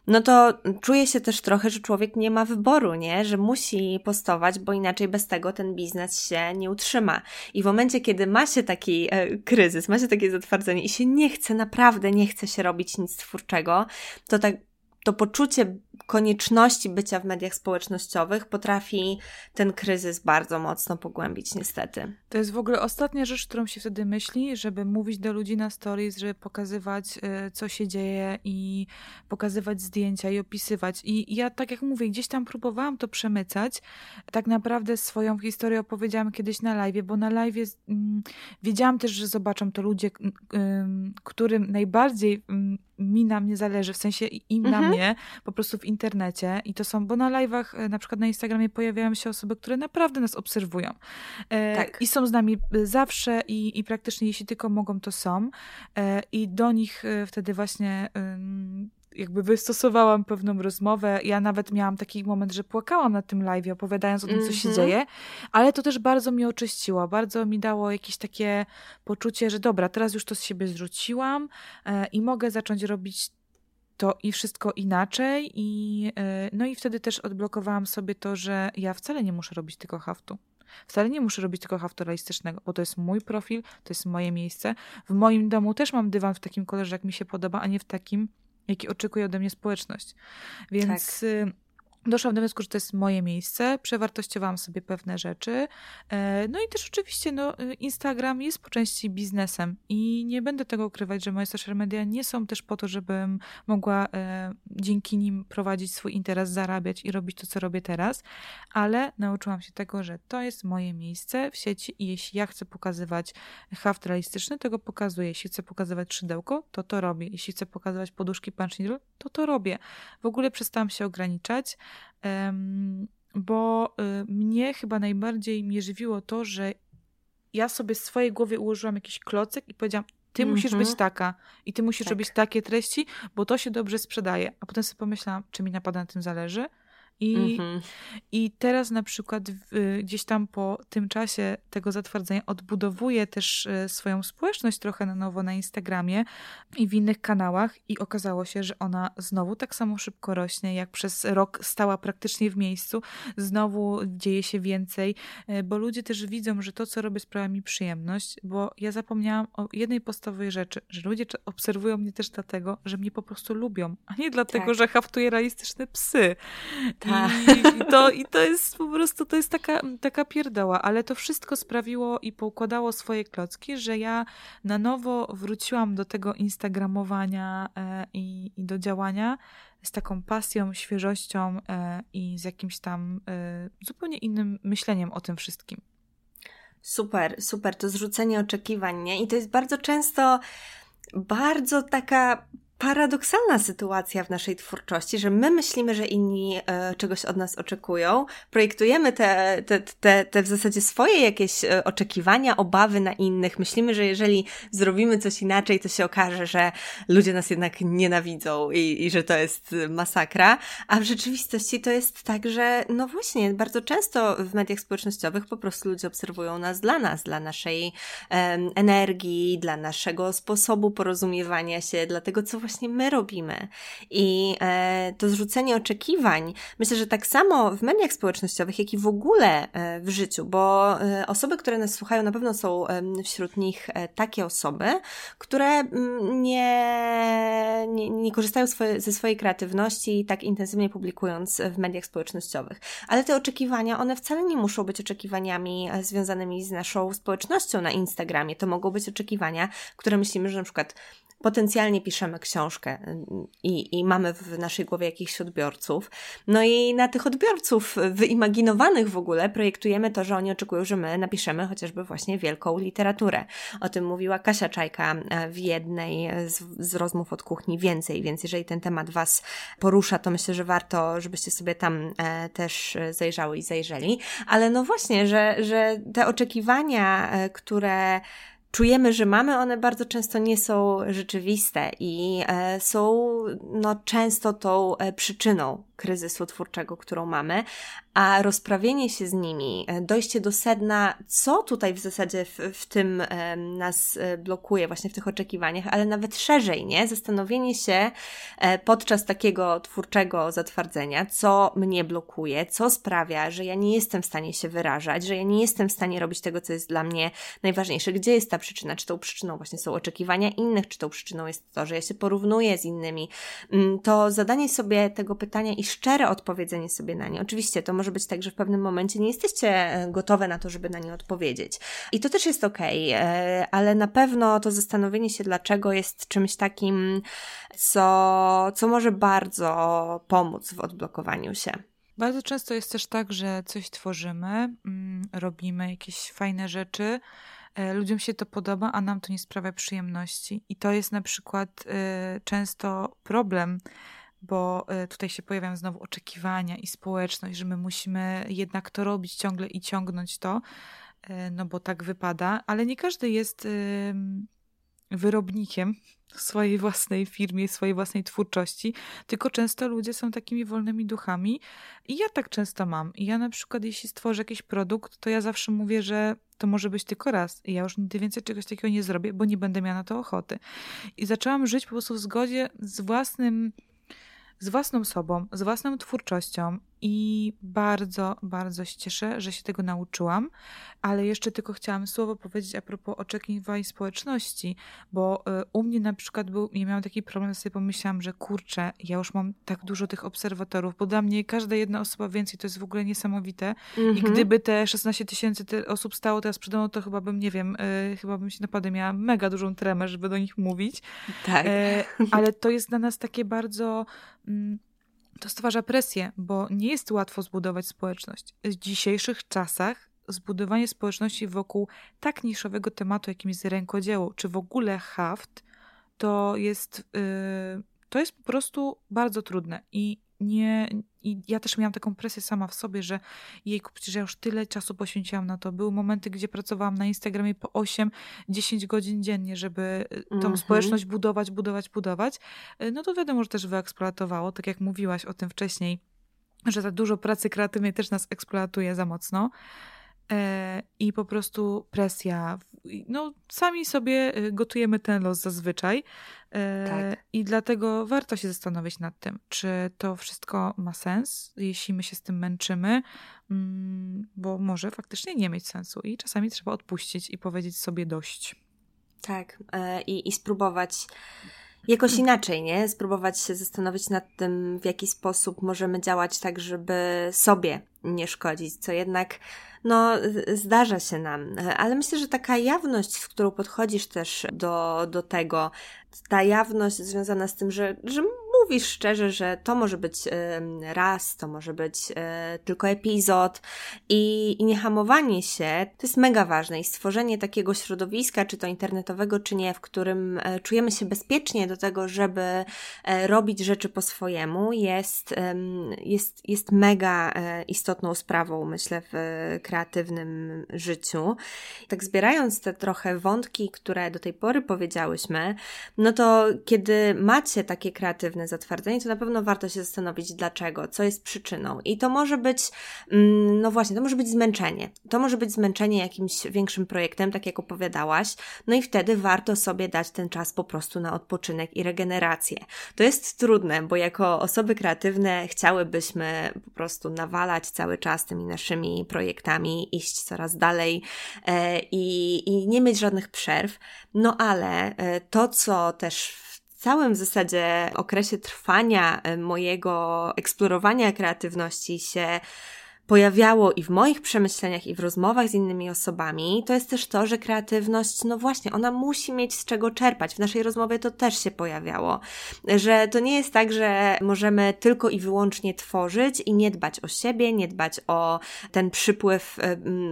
no to czuje się też trochę, że człowiek nie ma wyboru, nie? Że musi postować, bo inaczej bez tego ten biznes się nie utrzyma. I w momencie, kiedy ma się taki e, kryzys, ma się takie zatwardzenie i się nie chce, naprawdę nie chce się robić nic twórczego, to tak to poczucie konieczności bycia w mediach społecznościowych potrafi ten kryzys bardzo mocno pogłębić, niestety. To jest w ogóle ostatnia rzecz, którą się wtedy myśli, żeby mówić do ludzi na stories, żeby pokazywać, y, co się dzieje i pokazywać zdjęcia i opisywać. I ja, tak jak mówię, gdzieś tam próbowałam to przemycać. Tak naprawdę swoją historię opowiedziałam kiedyś na live, bo na live mm, wiedziałam też, że zobaczą to ludzie, którym najbardziej mm, mi na mnie zależy, w sensie im mhm. na mnie, po prostu w internecie. I to są, bo na live'ach, e, na przykład na Instagramie pojawiają się osoby, które naprawdę nas obserwują. E, tak. I są z nami e, zawsze i, i praktycznie jeśli tylko mogą, to są. E, I do nich e, wtedy właśnie jakby wystosowałam pewną rozmowę. Ja nawet miałam taki moment, że płakałam na tym live, opowiadając o tym, co się mhm. dzieje, ale to też bardzo mi oczyściło, bardzo mi dało jakieś takie poczucie, że dobra, teraz już to z siebie zrzuciłam e, i mogę zacząć robić to i wszystko inaczej i e, no i wtedy też odblokowałam sobie to, że ja wcale nie muszę robić tylko haftu. Wcale nie muszę robić tylko haftu realistycznego, bo to jest mój profil, to jest moje miejsce. W moim domu też mam dywan w takim kolorze, jak mi się podoba, a nie w takim, jaki oczekuje ode mnie społeczność. Więc tak. Doszłam do wniosku, że to jest moje miejsce, przewartościowałam sobie pewne rzeczy. E, no i też oczywiście no, Instagram jest po części biznesem i nie będę tego ukrywać, że moje social media nie są też po to, żebym mogła e, dzięki nim prowadzić swój interes, zarabiać i robić to, co robię teraz, ale nauczyłam się tego, że to jest moje miejsce w sieci i jeśli ja chcę pokazywać haft realistyczny, to go pokazuję. Jeśli chcę pokazywać szydełko, to to robię. Jeśli chcę pokazywać poduszki punch needle, to to robię. W ogóle przestałam się ograniczać bo y, mnie chyba najbardziej mnie żywiło to, że ja sobie w swojej głowie ułożyłam jakiś klocek i powiedziałam, ty mm -hmm. musisz być taka i ty musisz tak. robić takie treści, bo to się dobrze sprzedaje. A potem sobie pomyślałam, czy mi naprawdę na tym zależy? I, mm-hmm. I teraz na przykład gdzieś tam po tym czasie tego zatwardzenia odbudowuję też e, swoją społeczność trochę na nowo na Instagramie i w innych kanałach i okazało się, że ona znowu tak samo szybko rośnie, jak przez rok stała praktycznie w miejscu. Znowu dzieje się więcej, e, bo ludzie też widzą, że to, co robię sprawia mi przyjemność, bo ja zapomniałam o jednej podstawowej rzeczy, że ludzie obserwują mnie też dlatego, że mnie po prostu lubią, a nie dlatego, tak. że haftuję realistyczne psy. Tak. I, to, I to jest po prostu, to jest taka, taka pierdoła, ale to wszystko sprawiło i poukładało swoje klocki, że ja na nowo wróciłam do tego instagramowania e, i, i do działania z taką pasją, świeżością e, i z jakimś tam e, zupełnie innym myśleniem o tym wszystkim. Super, super, to zrzucenie oczekiwań, nie? I to jest bardzo często bardzo taka paradoksalna sytuacja w naszej twórczości, że my myślimy, że inni e, czegoś od nas oczekują, projektujemy te, te, te, te w zasadzie swoje jakieś e, oczekiwania, obawy na innych. Myślimy, że jeżeli zrobimy coś inaczej, to się okaże, że ludzie nas jednak nienawidzą i, i że to jest masakra, a w rzeczywistości to jest tak, że no właśnie, bardzo często w mediach społecznościowych po prostu ludzie obserwują nas dla nas, dla naszej energii, dla naszego sposobu porozumiewania się, dla tego, co właśnie my robimy. I e, to zrzucenie oczekiwań, myślę, że tak samo w mediach społecznościowych, jak i w ogóle e, w życiu, bo e, osoby, które nas słuchają, na pewno są wśród nich takie osoby, które nie, nie, nie korzystają swoje, ze swojej kreatywności tak intensywnie publikując w mediach społecznościowych. Ale te oczekiwania, one wcale nie muszą być oczekiwaniami związanymi z naszą społecznością na Instagramie. To mogą być oczekiwania, które myślimy, że na przykład potencjalnie piszemy książkę i, i mamy w naszej głowie jakichś odbiorców. No i na tych odbiorców wyimaginowanych w ogóle projektujemy to, że oni oczekują, że my napiszemy chociażby właśnie wielką literaturę. O tym mówiła Kasia Czajka e, w jednej z, z rozmów od kuchni więcej, więc jeżeli ten temat Was porusza, to myślę, że warto, żebyście sobie tam e, też zajrzały i zajrzeli. Ale no właśnie, że, że te oczekiwania, e, które czujemy, że mamy, one bardzo często nie są rzeczywiste i e, są no, często tą e, przyczyną kryzysu twórczego, którą mamy, a rozprawienie się z nimi, e, dojście do sedna, co tutaj w zasadzie w, w tym nas e, blokuje, właśnie w tych oczekiwaniach, ale nawet szerzej, nie? Zastanowienie się e, podczas takiego twórczego zatwardzenia, co mnie blokuje, co sprawia, że ja nie jestem w stanie się wyrażać, że ja nie jestem w stanie robić tego, co jest dla mnie najważniejsze. Gdzie jest ta przyczyna? Czy tą przyczyną właśnie są oczekiwania innych, czy tą przyczyną jest to, że ja się porównuję z innymi? Mm, to zadanie sobie tego pytania i szczere odpowiedzenie sobie na nie. Oczywiście to może być tak, że w pewnym momencie nie jesteście e, gotowe na to, żeby na nie odpowiedzieć. I to też jest okay, e, ale na pewno to zastanowienie się, dlaczego jest czymś takim, co, co może bardzo pomóc w odblokowaniu się. Bardzo często jest też tak, że coś tworzymy, mm, robimy jakieś fajne rzeczy, e, ludziom się to podoba, a nam to nie sprawia przyjemności. I to jest na przykład często problem bo e, tutaj się pojawiają znowu oczekiwania i społeczność, że my musimy jednak to robić ciągle i ciągnąć to, e, no bo tak wypada, ale nie każdy jest wyrobnikiem w swojej własnej firmie, swojej własnej twórczości, tylko często ludzie są takimi wolnymi duchami i ja tak często mam. I ja na przykład, jeśli stworzę jakiś produkt, to ja zawsze mówię, że to może być tylko raz i ja już nigdy więcej czegoś takiego nie zrobię, bo nie będę miała na to ochoty. I zaczęłam żyć po prostu w zgodzie z własnym z własną sobą, z własną twórczością i bardzo, bardzo się cieszę, że się tego nauczyłam, ale jeszcze tylko chciałam słowo powiedzieć a propos oczekiwań społeczności, bo y, u mnie na przykład był, ja miałam taki problem, sobie pomyślałam, że kurczę, ja już mam tak dużo tych obserwatorów, bo dla mnie każda jedna osoba więcej to jest w ogóle niesamowite i mhm. gdyby te 16 tysięcy osób stało teraz przede mną, to chyba bym, nie wiem, y, chyba bym się naprawdę miała mega dużą tremę, żeby do nich mówić. Tak. E, ale to jest dla nas takie bardzo... Mm, to stwarza presję, bo nie jest łatwo zbudować społeczność. W dzisiejszych czasach zbudowanie społeczności wokół tak niszowego tematu, jakim jest rękodzieło, czy w ogóle haft, to jest, yy, to jest po prostu bardzo trudne. I nie, i ja też miałam taką presję sama w sobie, że jejku, przecież ja już tyle czasu poświęciłam na to. Były momenty, gdzie pracowałam na Instagramie po 8-10 godzin dziennie, żeby y, tą mm -hmm. społeczność budować, budować, budować. Y, no to wiadomo, że też wyeksploatowało, tak jak mówiłaś o tym wcześniej, że za dużo pracy kreatywnej też nas eksploatuje za mocno. E, I po prostu presja. No, sami sobie y, gotujemy ten los zazwyczaj. E, tak. I dlatego warto się zastanowić nad tym, czy to wszystko ma sens, jeśli my się z tym męczymy, mm, bo może faktycznie nie mieć sensu i czasami trzeba odpuścić i powiedzieć sobie dość. Tak, e, i, i spróbować jakoś inaczej, nie? Spróbować się zastanowić nad tym, w jaki sposób możemy działać tak, żeby sobie nie szkodzić, co jednak no, zdarza się nam, ale myślę, że taka jawność, z którą podchodzisz też do, do tego, ta jawność związana z tym, że, że mówisz szczerze, że to może być raz, to może być e, tylko epizod i, i niehamowanie się to jest mega ważne i stworzenie takiego środowiska, czy to internetowego, czy nie, w którym e, czujemy się bezpiecznie do tego, żeby e, robić rzeczy po swojemu, jest, jest, jest mega istotną sprawą, myślę, w kreatywnym życiu. Tak zbierając te trochę wątki, które do tej pory powiedziałyśmy, no to kiedy macie takie kreatywne zatwardzenie, to na pewno warto się zastanowić, dlaczego, co jest przyczyną. I to może być, mm, no właśnie, to może być zmęczenie. To może być zmęczenie jakimś większym projektem, tak jak opowiadałaś. No i wtedy warto sobie dać ten czas po prostu na odpoczynek i regenerację. To jest trudne, bo jako osoby kreatywne chciałybyśmy po prostu nawalać cały czas tymi naszymi projektami, iść coraz dalej e, i, i nie mieć żadnych przerw. No ale e, to, co też całym w zasadzie okresie trwania e, mojego eksplorowania kreatywności się pojawiało i w moich przemyśleniach, i w rozmowach z innymi osobami, to jest też to, że kreatywność, no właśnie, ona musi mieć z czego czerpać. W naszej rozmowie to też się pojawiało, że to nie jest tak, że możemy tylko i wyłącznie tworzyć i nie dbać o siebie, nie dbać o ten przypływ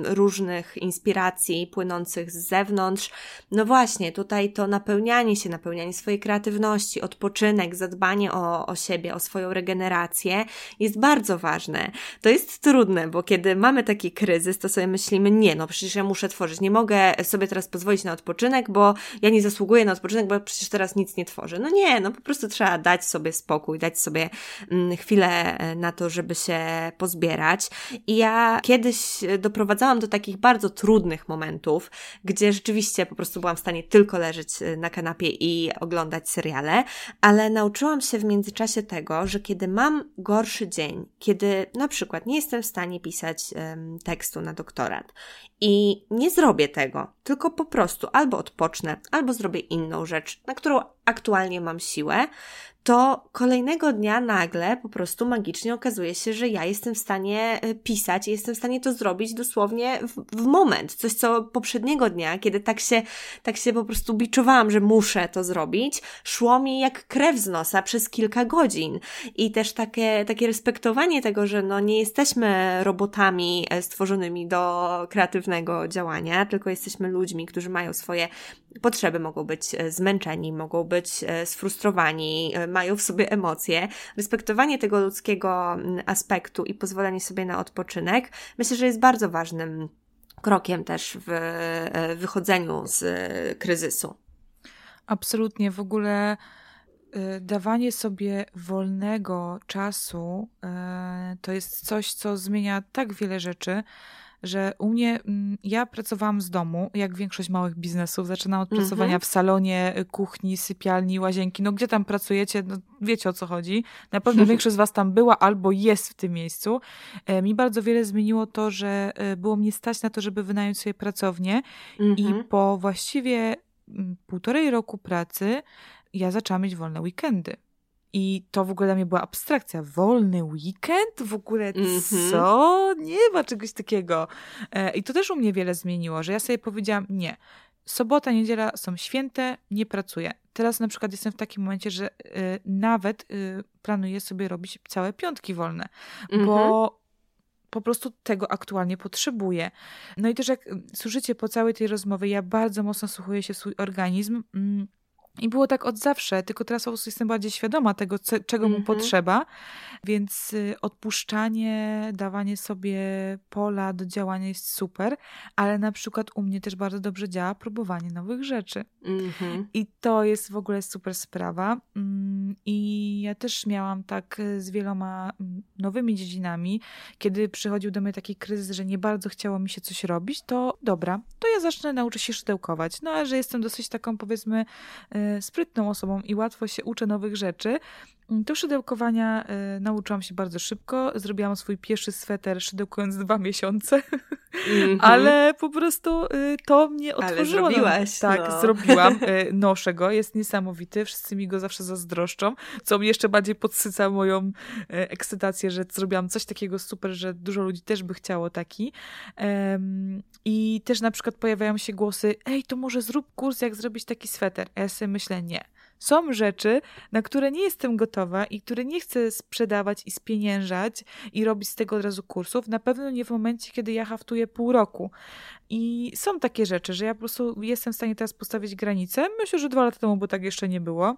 różnych inspiracji płynących z zewnątrz. No właśnie, tutaj to napełnianie się, napełnianie swojej kreatywności, odpoczynek, zadbanie o, o siebie, o swoją regenerację jest bardzo ważne. To jest trudne trudne, bo kiedy mamy taki kryzys, to sobie myślimy, nie, no przecież ja muszę tworzyć, nie mogę sobie teraz pozwolić na odpoczynek, bo ja nie zasługuję na odpoczynek, bo przecież teraz nic nie tworzę. No nie, no po prostu trzeba dać sobie spokój, dać sobie mm, chwilę e, na to, żeby się pozbierać. I ja kiedyś doprowadzałam do takich bardzo trudnych momentów, gdzie rzeczywiście po prostu byłam w stanie tylko leżeć e, na kanapie i oglądać seriale, ale nauczyłam się w międzyczasie tego, że kiedy mam gorszy dzień, kiedy na przykład nie jestem w stanie pisać um, tekstu na doktorat. I nie zrobię tego, tylko po prostu albo odpocznę, albo zrobię inną rzecz, na którą aktualnie mam siłę, to kolejnego dnia nagle po prostu magicznie okazuje się, że ja jestem w stanie e, pisać i jestem w stanie to zrobić dosłownie w, w, moment. Coś, co poprzedniego dnia, kiedy tak się, tak się po prostu biczowałam, że muszę to zrobić, szło mi jak krew z nosa przez kilka godzin. I też takie, takie respektowanie tego, że no nie jesteśmy robotami e, stworzonymi do kreatywnego działania, tylko jesteśmy ludźmi, którzy mają swoje potrzeby, mogą być e, zmęczeni, mogą być sfrustrowani, mają w sobie emocje, respektowanie tego ludzkiego mm, aspektu i pozwolenie sobie na odpoczynek, myślę, że jest bardzo ważnym krokiem też w e, wychodzeniu z e, kryzysu. Absolutnie. W ogóle e, dawanie sobie wolnego czasu to jest coś, co zmienia tak wiele rzeczy. Że u mnie, mm, ja pracowałam z domu, jak większość małych biznesów. Zaczynałam od pracowania w salonie, kuchni, sypialni, łazienki. No gdzie tam pracujecie, no, wiecie o co chodzi. Na pewno [LAUGHS] większość z was tam była albo jest w tym miejscu. E, mi bardzo wiele zmieniło to, że e, było mnie stać na to, żeby wynająć sobie pracownię i mhm. po właściwie mm, półtorej roku pracy ja zaczęłam mieć wolne weekendy. I to w ogóle dla mnie była abstrakcja. Wolny weekend? W ogóle co? Nie ma czegoś takiego. E, I to też u mnie wiele zmieniło, że ja sobie powiedziałam, nie, sobota, niedziela są święte, nie pracuję. Teraz na przykład jestem w takim momencie, że y, nawet y, planuję sobie robić całe piątki wolne, mm -hmm. bo mhm. po prostu tego aktualnie potrzebuję. No i też jak słyszycie po całej tej rozmowie, ja bardzo mocno słuchuję się w swój organizm. Mm, i było tak od zawsze, tylko teraz po prostu jestem bardziej świadoma tego, co, czego mu mm -hmm. potrzeba, więc y, odpuszczanie, dawanie sobie pola do działania jest super, ale na przykład u mnie też bardzo dobrze działa próbowanie nowych rzeczy. Mm -hmm. I to jest w ogóle super sprawa. Mm, I ja też miałam tak z wieloma mm, nowymi dziedzinami, kiedy przychodził do mnie taki kryzys, że nie bardzo chciało mi się coś robić, to dobra, to ja zacznę nauczyć się szydełkować. No a że jestem dosyć taką powiedzmy y, sprytną osobą i łatwo się uczę nowych rzeczy, do szydełkowania y, nauczyłam się bardzo szybko. Zrobiłam swój pierwszy sweter szydełkując dwa miesiące, mm -hmm. ale po prostu y, to mnie otworzyło. Ale zrobiłaś. Tak, no. zrobiłam. Y, [LAUGHS] noszę go, jest niesamowity. Wszyscy mi go zawsze zazdroszczą, co mi jeszcze bardziej podsyca moją y, ekscytację, że zrobiłam coś takiego super, że dużo ludzi też by chciało taki. I też na przykład pojawiają się głosy, ej, to może zrób kurs, jak zrobić taki sweter. Ja sobie myślę, nie są rzeczy, na które nie jestem gotowa i które nie chcę sprzedawać i spieniężać i robić z tego od razu kursów. Na pewno nie w momencie, kiedy ja haftuję pół roku. I są takie rzeczy, że ja po prostu jestem w stanie teraz postawić granicę. Myślę, że dwa lata temu, bo tak jeszcze nie było.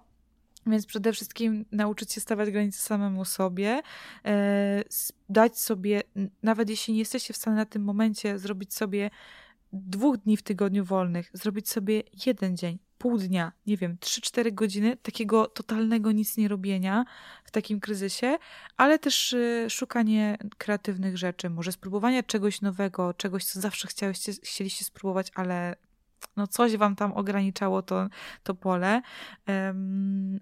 Więc przede wszystkim nauczyć się stawiać granice samemu sobie, e, dać sobie, nawet jeśli nie jesteście w stanie na tym momencie zrobić sobie dwóch dni w tygodniu wolnych, zrobić sobie jeden dzień, pół dnia, nie wiem, 3-4 godziny takiego totalnego nic nie robienia w takim kryzysie, ale też y, szukanie kreatywnych rzeczy, może spróbowanie czegoś nowego, czegoś, co zawsze chcieliście, chcieliście spróbować, ale no coś wam tam ograniczało to, to pole,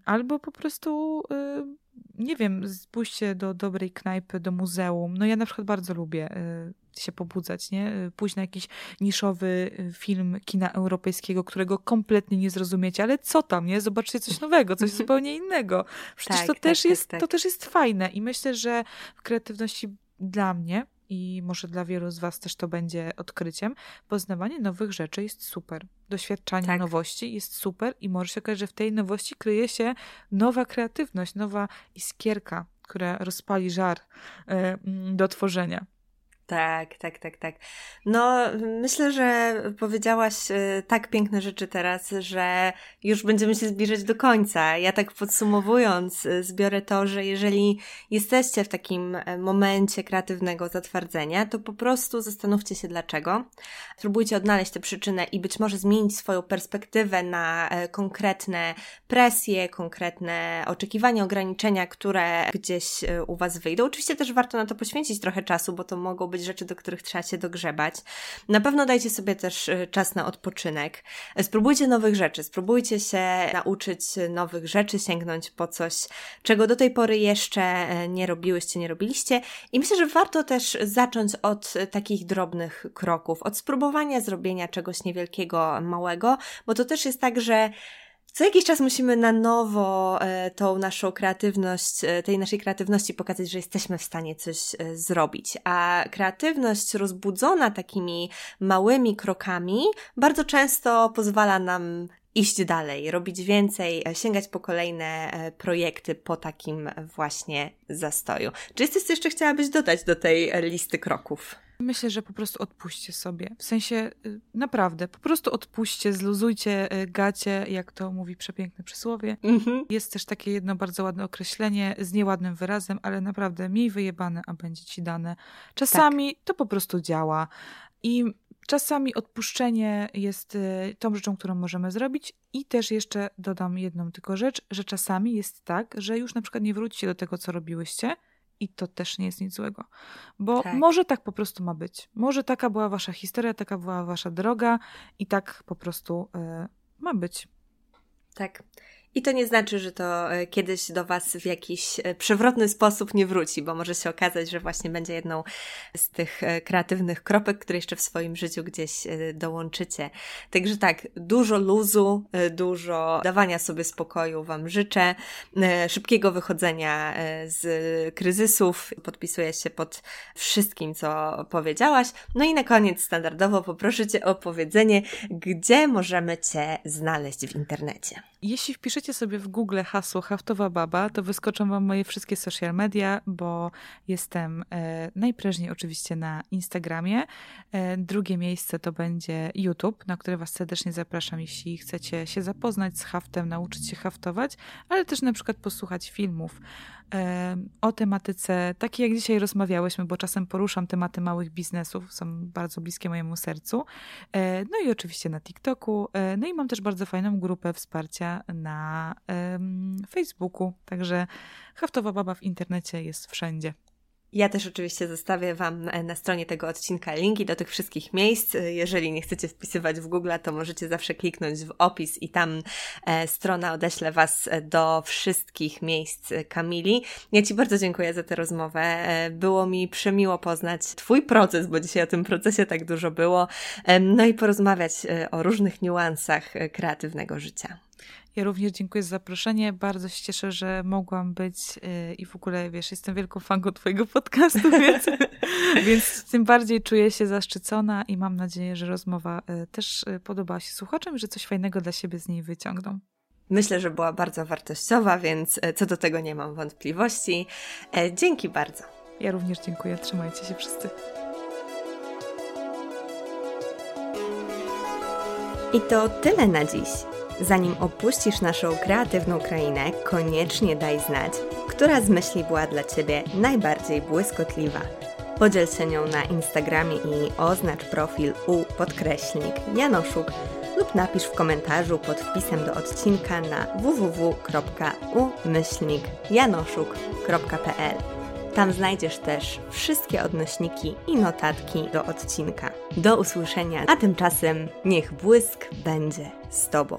albo po prostu y, nie wiem, pójście do dobrej knajpy, do muzeum. No ja na przykład bardzo lubię y, się pobudzać, nie? Pójść na jakiś niszowy y, film kina europejskiego, którego kompletnie nie zrozumiecie, ale co tam, nie? Zobaczcie coś nowego, coś mhm. zupełnie innego. Przecież tak, to, tak, też tak, jest, tak. to też jest fajne i myślę, że w kreatywności dla mnie i może dla wielu z Was też to będzie odkryciem, poznawanie nowych rzeczy jest super. Doświadczanie tak. nowości jest super i może się okazać, że w tej nowości kryje się nowa kreatywność, nowa iskierka, która rozpali żar y, do tworzenia. Tak, tak, tak, tak. No, myślę, że powiedziałaś y, tak piękne rzeczy teraz, że już będziemy się zbliżać do końca. Ja tak podsumowując, y, zbiorę to, że jeżeli jesteście w takim e, momencie kreatywnego zatwardzenia, to po prostu zastanówcie się dlaczego. Spróbujcie odnaleźć tę przyczynę i być może zmienić swoją perspektywę na e, konkretne presje, konkretne oczekiwania, ograniczenia, które gdzieś e, u Was wyjdą. Oczywiście też warto na to poświęcić trochę czasu, bo to mogą być rzeczy, do których trzeba się dogrzebać. Na pewno dajcie sobie też y, czas na odpoczynek. Spróbujcie nowych rzeczy, spróbujcie się nauczyć nowych rzeczy, sięgnąć po coś, czego do tej pory jeszcze e, nie robiłyście, nie robiliście. I myślę, że warto też zacząć od takich drobnych kroków, od spróbowania zrobienia czegoś niewielkiego, małego, bo to też jest tak, że co jakiś czas musimy na nowo e, tą naszą kreatywność, e, tej naszej kreatywności pokazać, że jesteśmy w stanie coś e, zrobić. A kreatywność rozbudzona takimi małymi krokami bardzo często pozwala nam iść dalej, robić więcej, sięgać po kolejne projekty po takim właśnie zastoju. Czy jest coś, co jeszcze chciałabyś dodać do tej listy kroków? Myślę, że po prostu odpuśćcie sobie. W sensie y, naprawdę, po prostu odpuśćcie, zluzujcie y, gacie, jak to mówi przepiękne przysłowie. Mhm. Jest też takie jedno bardzo ładne określenie z nieładnym wyrazem, ale naprawdę miej wyjebane, a będzie ci dane. Czasami tak. to po prostu działa. I czasami odpuszczenie jest y, tą rzeczą, którą możemy zrobić. I też jeszcze dodam jedną tylko rzecz, że czasami jest tak, że już na przykład nie wrócicie do tego, co robiłyście, i to też nie jest nic złego. Bo tak. może tak po prostu ma być. Może taka była wasza historia, taka była wasza droga i tak po prostu y, ma być. Tak. I to nie znaczy, że to e, kiedyś do Was w jakiś e, przewrotny sposób nie wróci, bo może się okazać, że właśnie będzie jedną z tych e, kreatywnych kropek, które jeszcze w swoim życiu gdzieś dołączycie. Także tak, dużo luzu, dużo dawania sobie spokoju Wam życzę, szybkiego wychodzenia z kryzysów. Podpisuję się pod wszystkim, co powiedziałaś. No i na koniec standardowo poproszę Cię o powiedzenie, gdzie możemy Cię znaleźć w internecie. Jeśli wpiszecie sobie w Google hasło Haftowa Baba, to wyskoczą Wam moje wszystkie social media, bo jestem e, najprężniej oczywiście na Instagramie. E, drugie miejsce to będzie YouTube, na które Was serdecznie zapraszam, jeśli chcecie się zapoznać z haftem, nauczyć się haftować, ale też na przykład posłuchać filmów o tematyce, takiej jak dzisiaj rozmawiałyśmy, bo czasem poruszam tematy małych biznesów, są bardzo bliskie mojemu sercu. E, no i oczywiście na TikToku. E, no i mam też bardzo fajną grupę wsparcia na Facebooku. Także Haftowa Baba w internecie jest wszędzie. Ja też oczywiście zostawię Wam e, na stronie tego odcinka linki do tych wszystkich miejsc. E, jeżeli nie chcecie wpisywać w Google, to możecie zawsze kliknąć w opis i tam e, strona odeśle Was do wszystkich miejsc Kamili. Ja Ci bardzo dziękuję za tę rozmowę. Było mi przemiło poznać Twój proces, bo dzisiaj o tym procesie tak dużo było. No i porozmawiać o różnych niuansach kreatywnego życia. Ja również dziękuję za zaproszenie. Bardzo się cieszę, że mogłam być yy, i w ogóle, wiesz, jestem wielką fanką Twojego podcastu, [LAUGHS] więc, więc tym bardziej czuję się zaszczycona i mam nadzieję, że rozmowa yy, też yy, podobała się słuchaczom, że coś fajnego dla siebie z niej wyciągną. Myślę, że była bardzo wartościowa, więc y, co do tego nie mam wątpliwości. E, dzięki bardzo. Ja również dziękuję. Trzymajcie się wszyscy. I to tyle na dziś. Zanim opuścisz naszą kreatywną krainę, koniecznie daj znać, która z myśli była dla Ciebie najbardziej błyskotliwa. Podziel się nią na Instagramie i oznacz profil u podkreślnik Janoszuk lub napisz w komentarzu pod wpisem do odcinka na www.umyślnikjanoszuk.pl. Tam znajdziesz też wszystkie odnośniki i notatki do odcinka. Do usłyszenia, a tymczasem niech błysk będzie z Tobą.